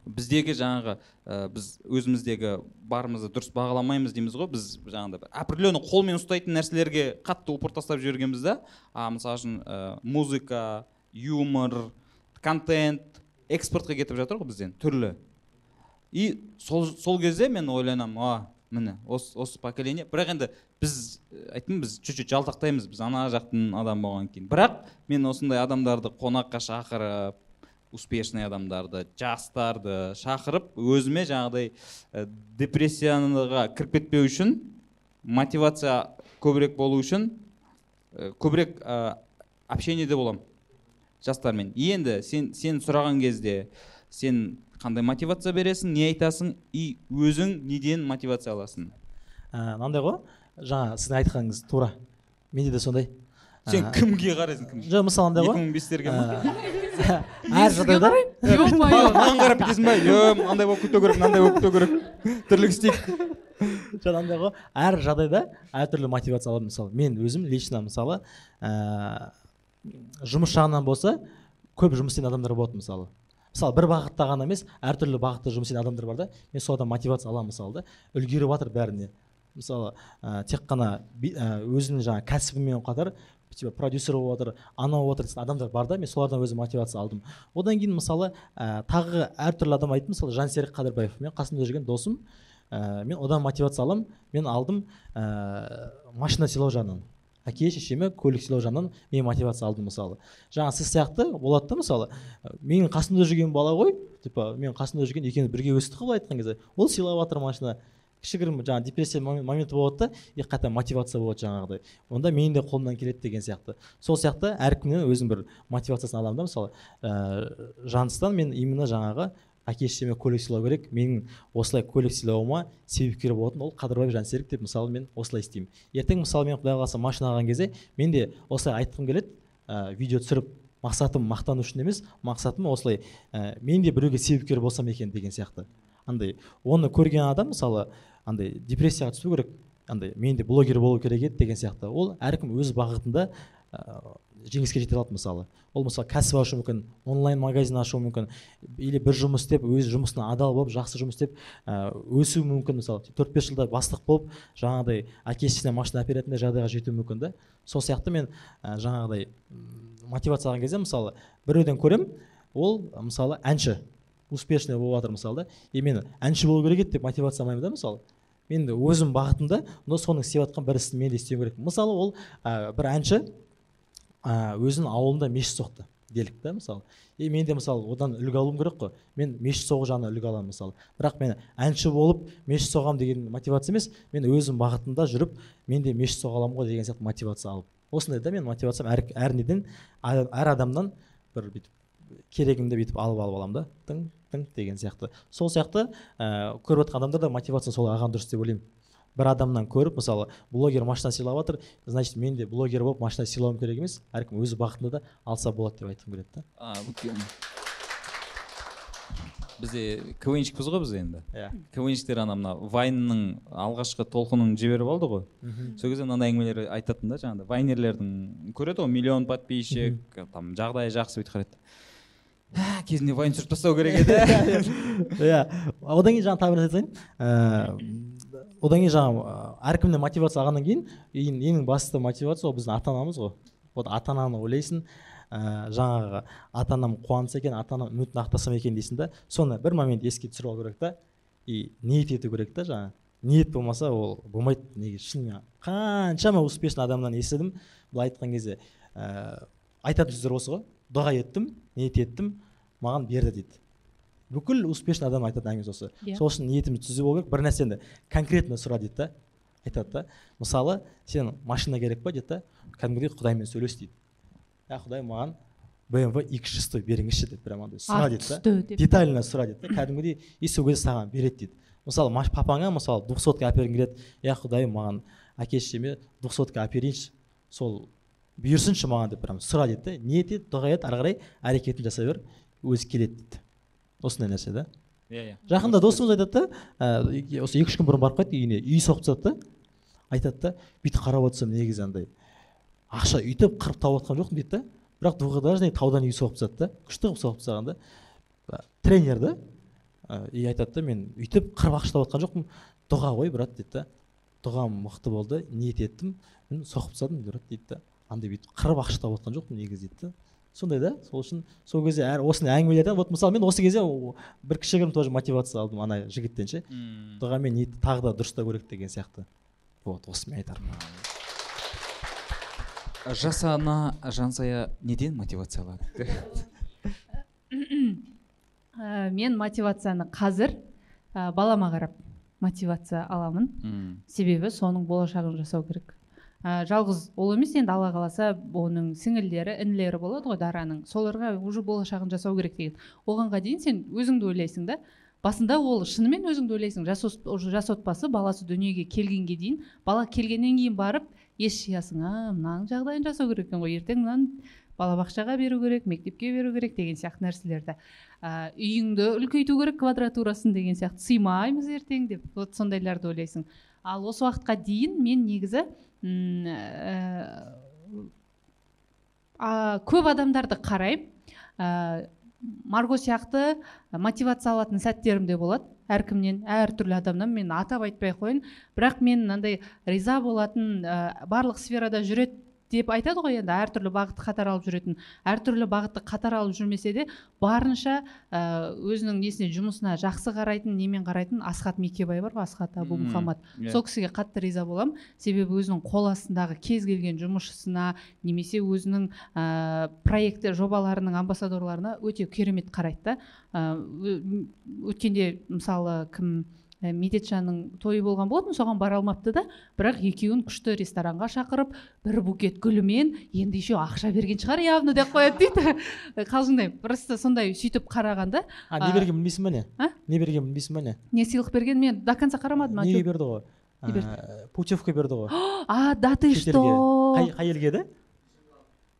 Біздегі жаңағы ә, біз өзіміздегі барымызды дұрыс бағаламаймыз дейміз ғой. Біз жаңағыдай определенный қолмен ұстайтын нәрселерге қатты упор тастап жібергенбіз да. А мысалы үшін ә, музыка юмор контент экспортқа кетіп жатыр ғой бізден түрлі. И сол, сол кезде мен ойланамын а міне осы, осы поколение. Бірақ енді біз ә, айттым біз чуть чуть жалтақтаймыз біз ана жақтың адамы болғаннан кейін. Бірақ мен осындай адамдарды қонаққа шақырып успешный адамдарды жастарды шақырып өзіме жаңағыдай ә, депрессияға кіріп кетпеу үшін мотивация көбірек болу үшін ә, көбірек ә, общениеде боламын жастармен. Енді сен сен сұраған кезде сен қандай мотивация бересің не айтасың и өзің неден мотивация аласың? Ә, мынандай ғой. Жаңа сіздің айтқаныңыз тура. Менде де сондай. Сен Ә, кімге қарайсың кім жоқ мысалы андай екі ғой мың бестерге ма? Ә, әр жағдайда. маған қарап кетесің ба? Е мынандай болып кету керек мынандай болып кету керек. Тірлік істейік. Жоқ андай ғой. Әр жағдайда әртүрлі мотивация аламын мысалы. Мен өзім лично мысалы ә, жұмыс жағынан болса көп жұмыс істейтін адамдар болады мысалы. Мысалы бір бағытта ғана емес әртүрлі бағытта жұмыс істейтін адамдар бар да. Мен солардан мотивация аламын мысалы да. Үлгеріп жатыр бәріне. Мысалы ә, тек қана ә, өзінің жаңағы кәсібімен қатар типа продюсер болып жатыр анау болып жатыр адамдар бар да. Мен солардан өзім мотивация алдым. Одан кейін мысалы ә, тағы әртүрлі адам айтты мысалы жансерік қадырбаев. Мен қасымда жүрген досым. Ә, мен одан мотивация аламын. Мен алдым ә, машина сыйлау жағынан. Әке шешеме көлік сыйлау жағынан мен мотивация алдым мысалы. Жаңа сіз сияқты болады да мысалы менің қасымда жүрген бала ғой типа менің қасымда жүрген екеуміз бірге өстік қой былай айтқан кезде ол сыйлап жатыр машина. Кішігірім жаңағы депрессия момен- моменті болады да и қайта мотивация болады жаңағыдай. Онда менің де қолымнан келеді деген сияқты. Сол сияқты әркімнен өзім бір мотивациясын аламын да мысалы. Ә, жаныстан мен именно жаңағы әке шешеме көлік сыйлау керек менің осылай көлік сыйлауыма себепкер болатын ол қадырбаев жансерік деп мысалы мен осылай істеймін. Ертең мысалы мен құдай қаласа машина алған кезде мен де осылай айтқым келеді ә, видео түсіріп мақсатым мақтану үшін емес мақсатым осылай ә, мен де біреуге себепкер болсам екен деген сияқты. Андай оны көрген адам мысалы андай депрессияға түспеу керек андай мен де блогер болу керек еді деген сияқты. Ол әркім өз бағытында ә, жеңіске жете алады мысалы. Ол мысалы кәсіп ашу мүмкін онлайн магазин ашу мүмкін или бір жұмыс істеп өз жұмысына адал болып жақсы жұмыс істеп ә, өсу мүмкін. Мысалы төрт бес жылда бастық болып жаңағыдай әке шешесіне машина әперетіндей жағдайға жету мүмкін да. Сол сияқты мен ә, жаңағыдай мотивация алған кезде мысалы біреуден көремін ол мысалы әнші успешный болып жатыр мысалы да. И мен әнші болу керек еді деп мотивация алмаймын да мысалы. Мен өзім бағытымда но соның істеп жатқан бір ісін мен де істеуім керек. Мысалы ол ә, бір әнші өзінің ауылында мешіт соқты делік та мысалы. И мен де мысалы одан үлгі алуым керек қой. Мен мешіт соғу жағынан үлгі аламын мысалы. Бірақ мен әнші болып мешіт соғамын деген мотивация емес мен өзім бағытымда жүріп мен де мешіт соға аламын ғой деген сияқты мотивация алып. Осындай да менің мотивациям әр, әр неден әр адамнан бір бүйтіп керегімді бүйтіп алып алып аламын да. Тың тың деген сияқты. Сол сияқты ә, көріп жатқан адамдар да мотивация солай алған дұрыс деп ойлаймын. Бір адамнан көріп мысалы блогер машина сыйлап жатыр значит мен де блогер болып машина сыйлауым керек емес әркім өз бағытында да алса болады деп айтқым келеді да. Бізде квнщикпіз ғой біз енді. Иә. Квнщиктер ана мына вайнның алғашқы толқынын жіберіп алды ғой. Сол кезде мынандай әңгімелер айтатын да жаңағыдай вайнерлердің көреді ғой миллион подписчик там жағдайы жақсы бүйтіп қарайды. «Ә, кезінде вайн түсіріп тастау керек еді. Иә. Одан кейін жаңағы тағы бір нәрсе айтайын Ә, одан кейін жаңағы әркімнен мотивация алғаннан кейін ең, ең басты мотивация ол біздің ата анамыз ғой. Вот ата ананы ойлайсың ә, жаңағы ата анам қуанса екен ата анам үмітін ақтасам екен дейсің да соны бір момент еске түсіріп алу керек та. И ниет ету керек та жаңағы. Ниет болмаса ол болмайды. Неге? Шынымен қаншама успешный адамнан естідім. Былай айтқан кезде ә, айтатын сөздер осы ғой. Дұға еттім ниет еттім маған берді дейді. Бүкіл успешный адам айтатын әңгімесі осы Иә. сол үшін ниетіміз түзу болу керек. Бір нәрсені конкретно сұра дейді да. Айтады да. Мысалы сен машина керек па дейді да? Кәдімгідей құдаймен сөйлес дейді. Иә құдай маған бмв x шестой беріңізші деп прям андай сұра дейді да. детально сұра дейді да. Кәдімгідей и сол кезде саған береді дейді. Мысалы папаңа мысалы двухсотка әпергің келеді. Иә құдайым маған әке шешеме двухсотка әперейінші сол бұйырсыншы маған деп прям сұра дейді да. Ниет ет дұға ет ары қарай әрекетін жасай бер. Өзі келеді дейді. Осындай нәрсе да? Иә иә. Жақында досымыз айтады да ә, осы екі үш күн бұрын барып қайтты үйіне үй соғып тастады да. Айтады да бүйтіп қарап отырсам негізі андай ақша үйтіп қырып тауып жатқан жоқпын дейді да. Бірақ двухэтажный таудан үй соғып тастады да күшті қылып соғып тастаған да. Ә, тренер да ә, и айтады да мен үйтіп қырып ақша тауып жатқан жоқпын дұға ғой брат дейді да. Дұғам мықты болды ниет еттім соғып тастадым брат дейді да. Андай бүйтіп қырып ақша тауып жатқан жоқпын негізі дейді да. Сондай да? Сол үшін сол кезде әр осындай әңгімелерден вот мысалы мен осы кезде бір кішігірім тоже мотивация алдым ана жігіттен ше. М. дұға мен ниетті тағы да дұрыстау керек деген сияқты. Вот осы мен айтарым. Жас ана жансая неден мотивация алады? Ә, мен мотивацияны қазір ә, балама қарап мотивация аламын. Себебі соның болашағын жасау керек. Ә, жалғыз ол емес енді алла қаласа оның сіңілдері інілері болады ғой дараның. Соларға уже болашағын жасау керек деген. Оғанға дейін сен өзіңді ойлайсың да басында ол шынымен өзіңді ойлайсың. Жас, жас отбасы баласы дүниеге келгенге дейін бала келгеннен кейін барып ес жиясың а мынаның жағдайын жасау керек екен ғой. Ертең мынаны балабақшаға беру керек мектепке беру керек деген сияқты нәрселерді. Ә, үйіңді үлкейту керек квадратурасын деген сияқты. Сыймаймыз ертең деп. Вот сондайларды ойлайсың. Ал осы уақытқа дейін мен негізі ә, а, көп адамдарды қараймын. Ә, марго сияқты мотивация алатын сәттерім де болады. Әркімнен әртүрлі адамнан мен атап айтпай ақ қояйын. Бірақ мен мынандай риза болатын ә, барлық сферада жүреді деп айтады ғой енді әртүрлі бағытты қатар алып жүретін. Әртүрлі бағытты қатар алып жүрмесе де барынша ә, өзінің несіне жұмысына жақсы қарайтын немен қарайтын асхат мекебай бар ғой асхат абу Мм, мұхаммад иә. сол кісіге қатты риза боламын. Себебі өзінің қол астындағы кез келген жұмысшысына немесе өзінің ә, проекті жобаларының амбассадорларына өте керемет қарайды да. Ә, м- өткенде мысалы кім ә, медетжанның тойы болған болатын соған бара алмапты да бірақ екеуін күшті ресторанға шақырып бір букет гүлімен енді еще ақша берген шығар явно деп қояды дейді. Қалжыңдаймын просто сондай сөйтіп қарағанда а не бергенін білмейсің ба не? А? не бергенін білмейсің ба не? Не сыйлық берген мен до конца қарамадым неге берді ғой. Путевка берді ғой. А да ты что? Қай қай елге еді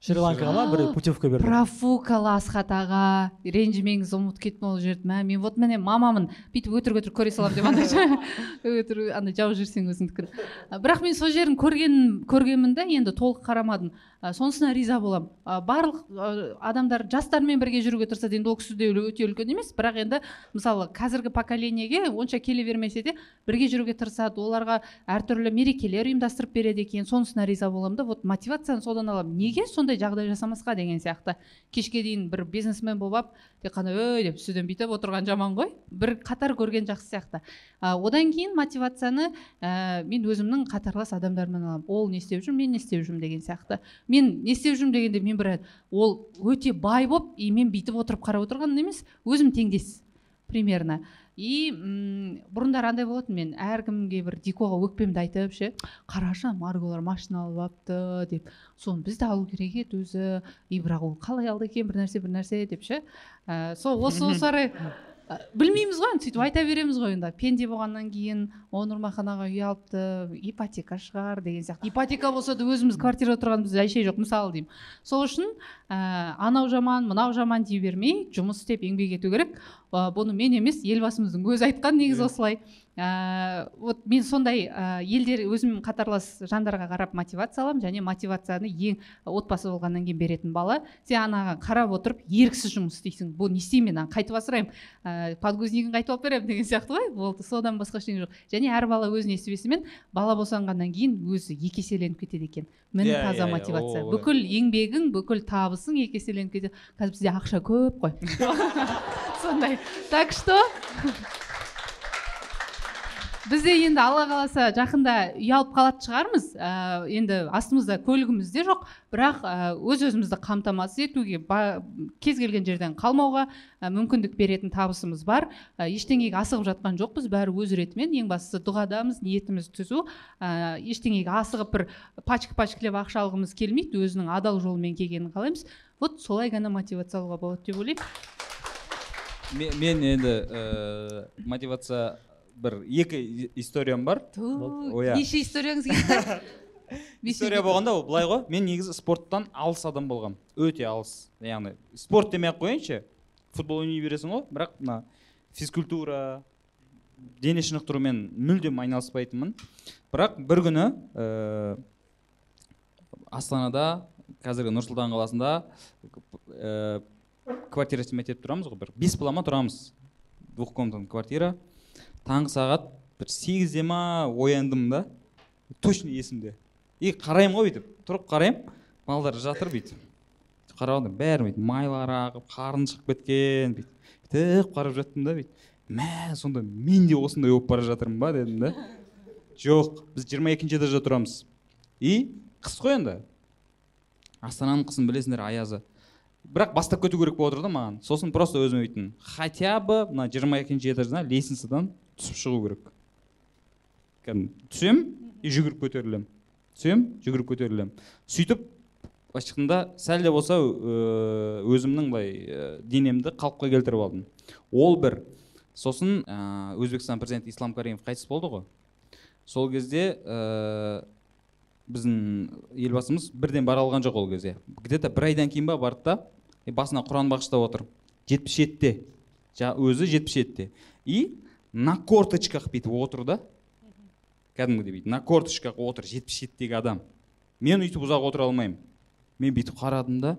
шри ланкаға ма бір путевка берді. Профукалы асхат аға. Ренжімеңіз ұмытып кеттім ол жерді мә мен вот міне мамамын бүйтіп өтірік өтірік көре саламын деп андай өтірік андай жауып жүрсең өзіңдікін. Бірақ мен сол жерін көрген көргенмін да енді толық қарамадым. А, сонысына риза боламын А, барлық а, адамдар жастармен бірге жүруге тырысады. Енді ол кісі де өте үлкен емес. Бірақ енді мысалы қазіргі поколениеге онша келе бермесе де бірге жүруге тырысады. Оларға әртүрлі мерекелер ұйымдастырып береді екен. Сонысына риза боламын да. Вот мотивацияны содан аламын. Неге сондай жағдай жасамасқа деген сияқты. Кешке дейін бір бизнесмен болып алып тек қана өй! деп үстіден бүйтіп отырған жаман ғой. Бір қатар көрген жақсы сияқты. А, одан кейін мотивацияны ә, мен өзімнің қатарлас адамдарымнан аламын. Ол не істеп жүр? Мен не істеп жүрмін? деген сияқты. Мен не істеп жүрмін дегенде мен бір ол өте бай болып и мен бүйтіп отырып қарап отырған емес өзім теңдес примерно. И м, бұрындары андай болатын мен әркімге бір дикоға өкпемді айтып ше қарашы марголар машина алып алыпты деп. Соны біз де алу керек еді өзі и бірақ ол қалай алды екен бір нәрсе бір нәрсе деп ше. Ә, сол осы осы орай ә, білмейміз ғой енді сөйтіп айта береміз ғой енді пенде болғаннан кейін о нұрмахан аға үй алыпты ипотека шығар деген сияқты. Ипотека болса да өзіміз квартирада тұрғанымыз әшей жоқ мысалы деймін. Сол үшін ә, анау жаман мынау жаман дей бермей жұмыс істеп еңбек ету керек. Бұны мен емес елбасымыздың өзі айтқан негізі осылай. Ә, вот мен сондай ә, елдер өзім қатарлас жандарға қарап мотивация аламын және мотивацияны ең отбасы болғаннан кейін беретін бала сен анаған қарап отырып еріксіз жұмыс істейсің бұл не істеймін мен қайтып асыраймын ә, подгузнигін қайтып алып беремін деген сияқты ғой. Болды содан басқа ештеңе жоқ. Және әр бала өз несібесімен бала босанғаннан кейін өзі екі еселеніп кетеді екен. Міне Иә, таза иә, иә, мотивация. Ол- бүкіл еңбегің бүкіл табысың екі еселеніп кетеді. Қазір бізде ақша көп қой. сондай так что? Біз де енді алла қаласа жақында үй алып қалатын шығармыз. Ә, енді астымызда көлігіміз де жоқ бірақ ә, өз өзімізді қамтамасыз етуге ба- кез келген жерден қалмауға ә, мүмкіндік беретін табысымыз бар. Ә, ештеңеге асығып жатқан жоқпыз. Бәрі өз ретімен. Ең бастысы дұғадамыз ниетіміз түзу. Ә, ештеңеге асығып бір пачка пачкалеп ақша алғымыз келмейді. Өзінің адал жолымен келгенін қалаймыз. Вот солай ғана мотивация алуға болады деп ойлаймын. Мен енді ә, мотивация бір екі историям бар. Иә. неше историяңыз кетті история болғанда ол былай ғой. Мен негізі спорттан алыс адам болғанмын өте алыс. Яғни спорт демей ақ қояйыншы. Футбол ойнай бересің ғой. Бірақ мына физкультура дене шынықтырумен мүлдем айналыспайтынмын. Бірақ бір күні ә, астанада қазіргі нұр сұлтан қаласында ә, квартира снимать етіп тұрамыз ғой бір. Бес бала ма тұрамыз. Двухкомнатный квартира. Таңғы сағат бір сегізде ма ояндым да. Точно есімде. И қараймын ғой бүйтіп. Тұрып қараймын. Балалар жатыр бүйтіп. Қарап бәрі бүйтіп майлары ағып қарны шығып кеткен бүйтіп. Бүйтіп қарап жаттым да бүйтіп. Мә сонда мен де осындай болып бара жатырмын ба дедім да. Жоқ біз жиырма екінші этажда тұрамыз. И қыс қой енді. Астананың қысын білесіңдер аязы. Бірақ бастап кету керек болып отыр да маған. Сосын просто өзіме бүйттім хотя бы мына жиырма екінші этаждан лестницадан түсіп шығу керек. Кәдімгі. Түсем и жүгіріп көтерілемін түсем жүгіріп көтерілемін сөйтіп былайша айтқанда сәл де болса өзімнің былай денемді қалыпқа келтіріп алдым. Ол бір. Сосын ә, өзбекстан президенті ислам каримов қайтыс болды ғой. Сол кезде ә, біздің елбасымыз бірден бара алған жоқ ол кезде. Где то бір айдан кейін ба барды да басына құран бағыштап отыр. Жетпіс жетіде. Өзі жетпіс жетіде. И на корточках бүйтіп отыр да. Кәдімгідей бүйтіп. На корточках отыр жетпіс жетідегі адам. Мен өйтіп ұзақ отыра алмаймын. Мен бүйтіп қарадым да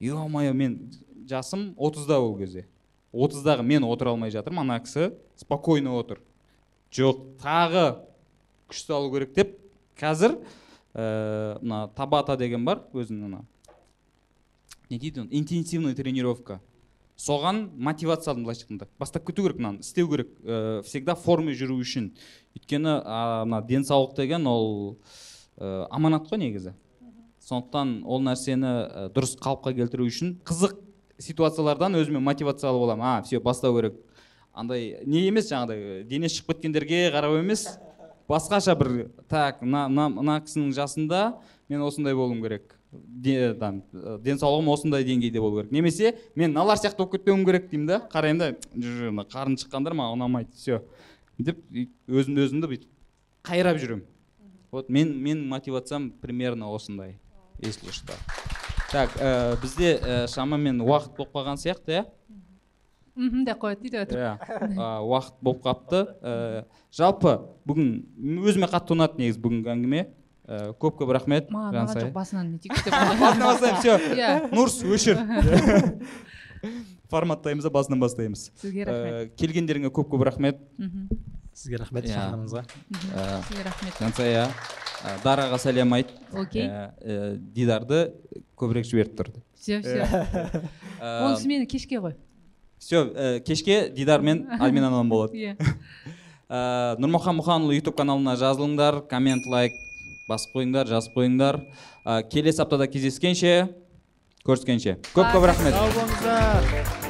е мое мен жасым отызда ол кезде отыздағы мен отыра алмай жатырмын ана кісі спокойно отыр. Жоқ тағы күш салу керек деп қазір ә, мына табата деген бар өзінің ана не дейді? Оны интенсивный тренировка. Соған мотивация алдым былайша айтқанда. Бастап кету керек мынаны істеу керек. Ә, всегда форме жүру үшін. Өйткені мына денсаулық деген ол ә, аманат қой негізі. Сондықтан ол нәрсені ә, дұрыс қалыпқа келтіру үшін қызық ситуациялардан өзіме мотивация алып аламын. А все бастау керек. Андай не емес жаңағыдай дене шығып кеткендерге қарап емес. Басқаша бір так мына мына кісінің жасында мен осындай болуым керек. Де, там, э, денсаулығым осындай деңгейде болу керек. Немесе мен мыналар сияқты болып кетпеуім керек деймін да. Қараймын да «Жо, мына қарны шыққандар маған ұнамайды все деп өзімді өзімді бүйтіп қайрап жүремін вот мен мен мотивациям примерно осындай если что. Так ә, бізде ә, шамамен уақыт болып қалған сияқты иә? Мхм деп қояды дейді өтірік иә уақыт болып қалыпты. Ә, жалпы бүгін өзіме қатты ұнады негізі бүгінгі әңгіме. Ә, көп көп рахмет маған жоқ басынан не деп басынан бастаймыз все иә. Нурс өшір. Форматтаймыз да басынан бастаймыз. Сізге рахмет. ә, келгендеріңе көп көп рахмет. Сізге рахмет Иә. шақырғаныңызға мхм. ә, сізге рахмет. Жансая ә, дараға сәлем айт. Окей. Дидарды көбірек жіберіп тұр все все онысы мені кешке ғой. Все кешке дидар мен анам болады. Иә. Нұрмұхан мұханұлы ютуб каналына жазылыңдар коммент лайк. Басып қойыңдар жазып қойыңдар. Ә, келесі аптада кездескенше көріскенше. Көп көп рахмет. Сау болыңыздар.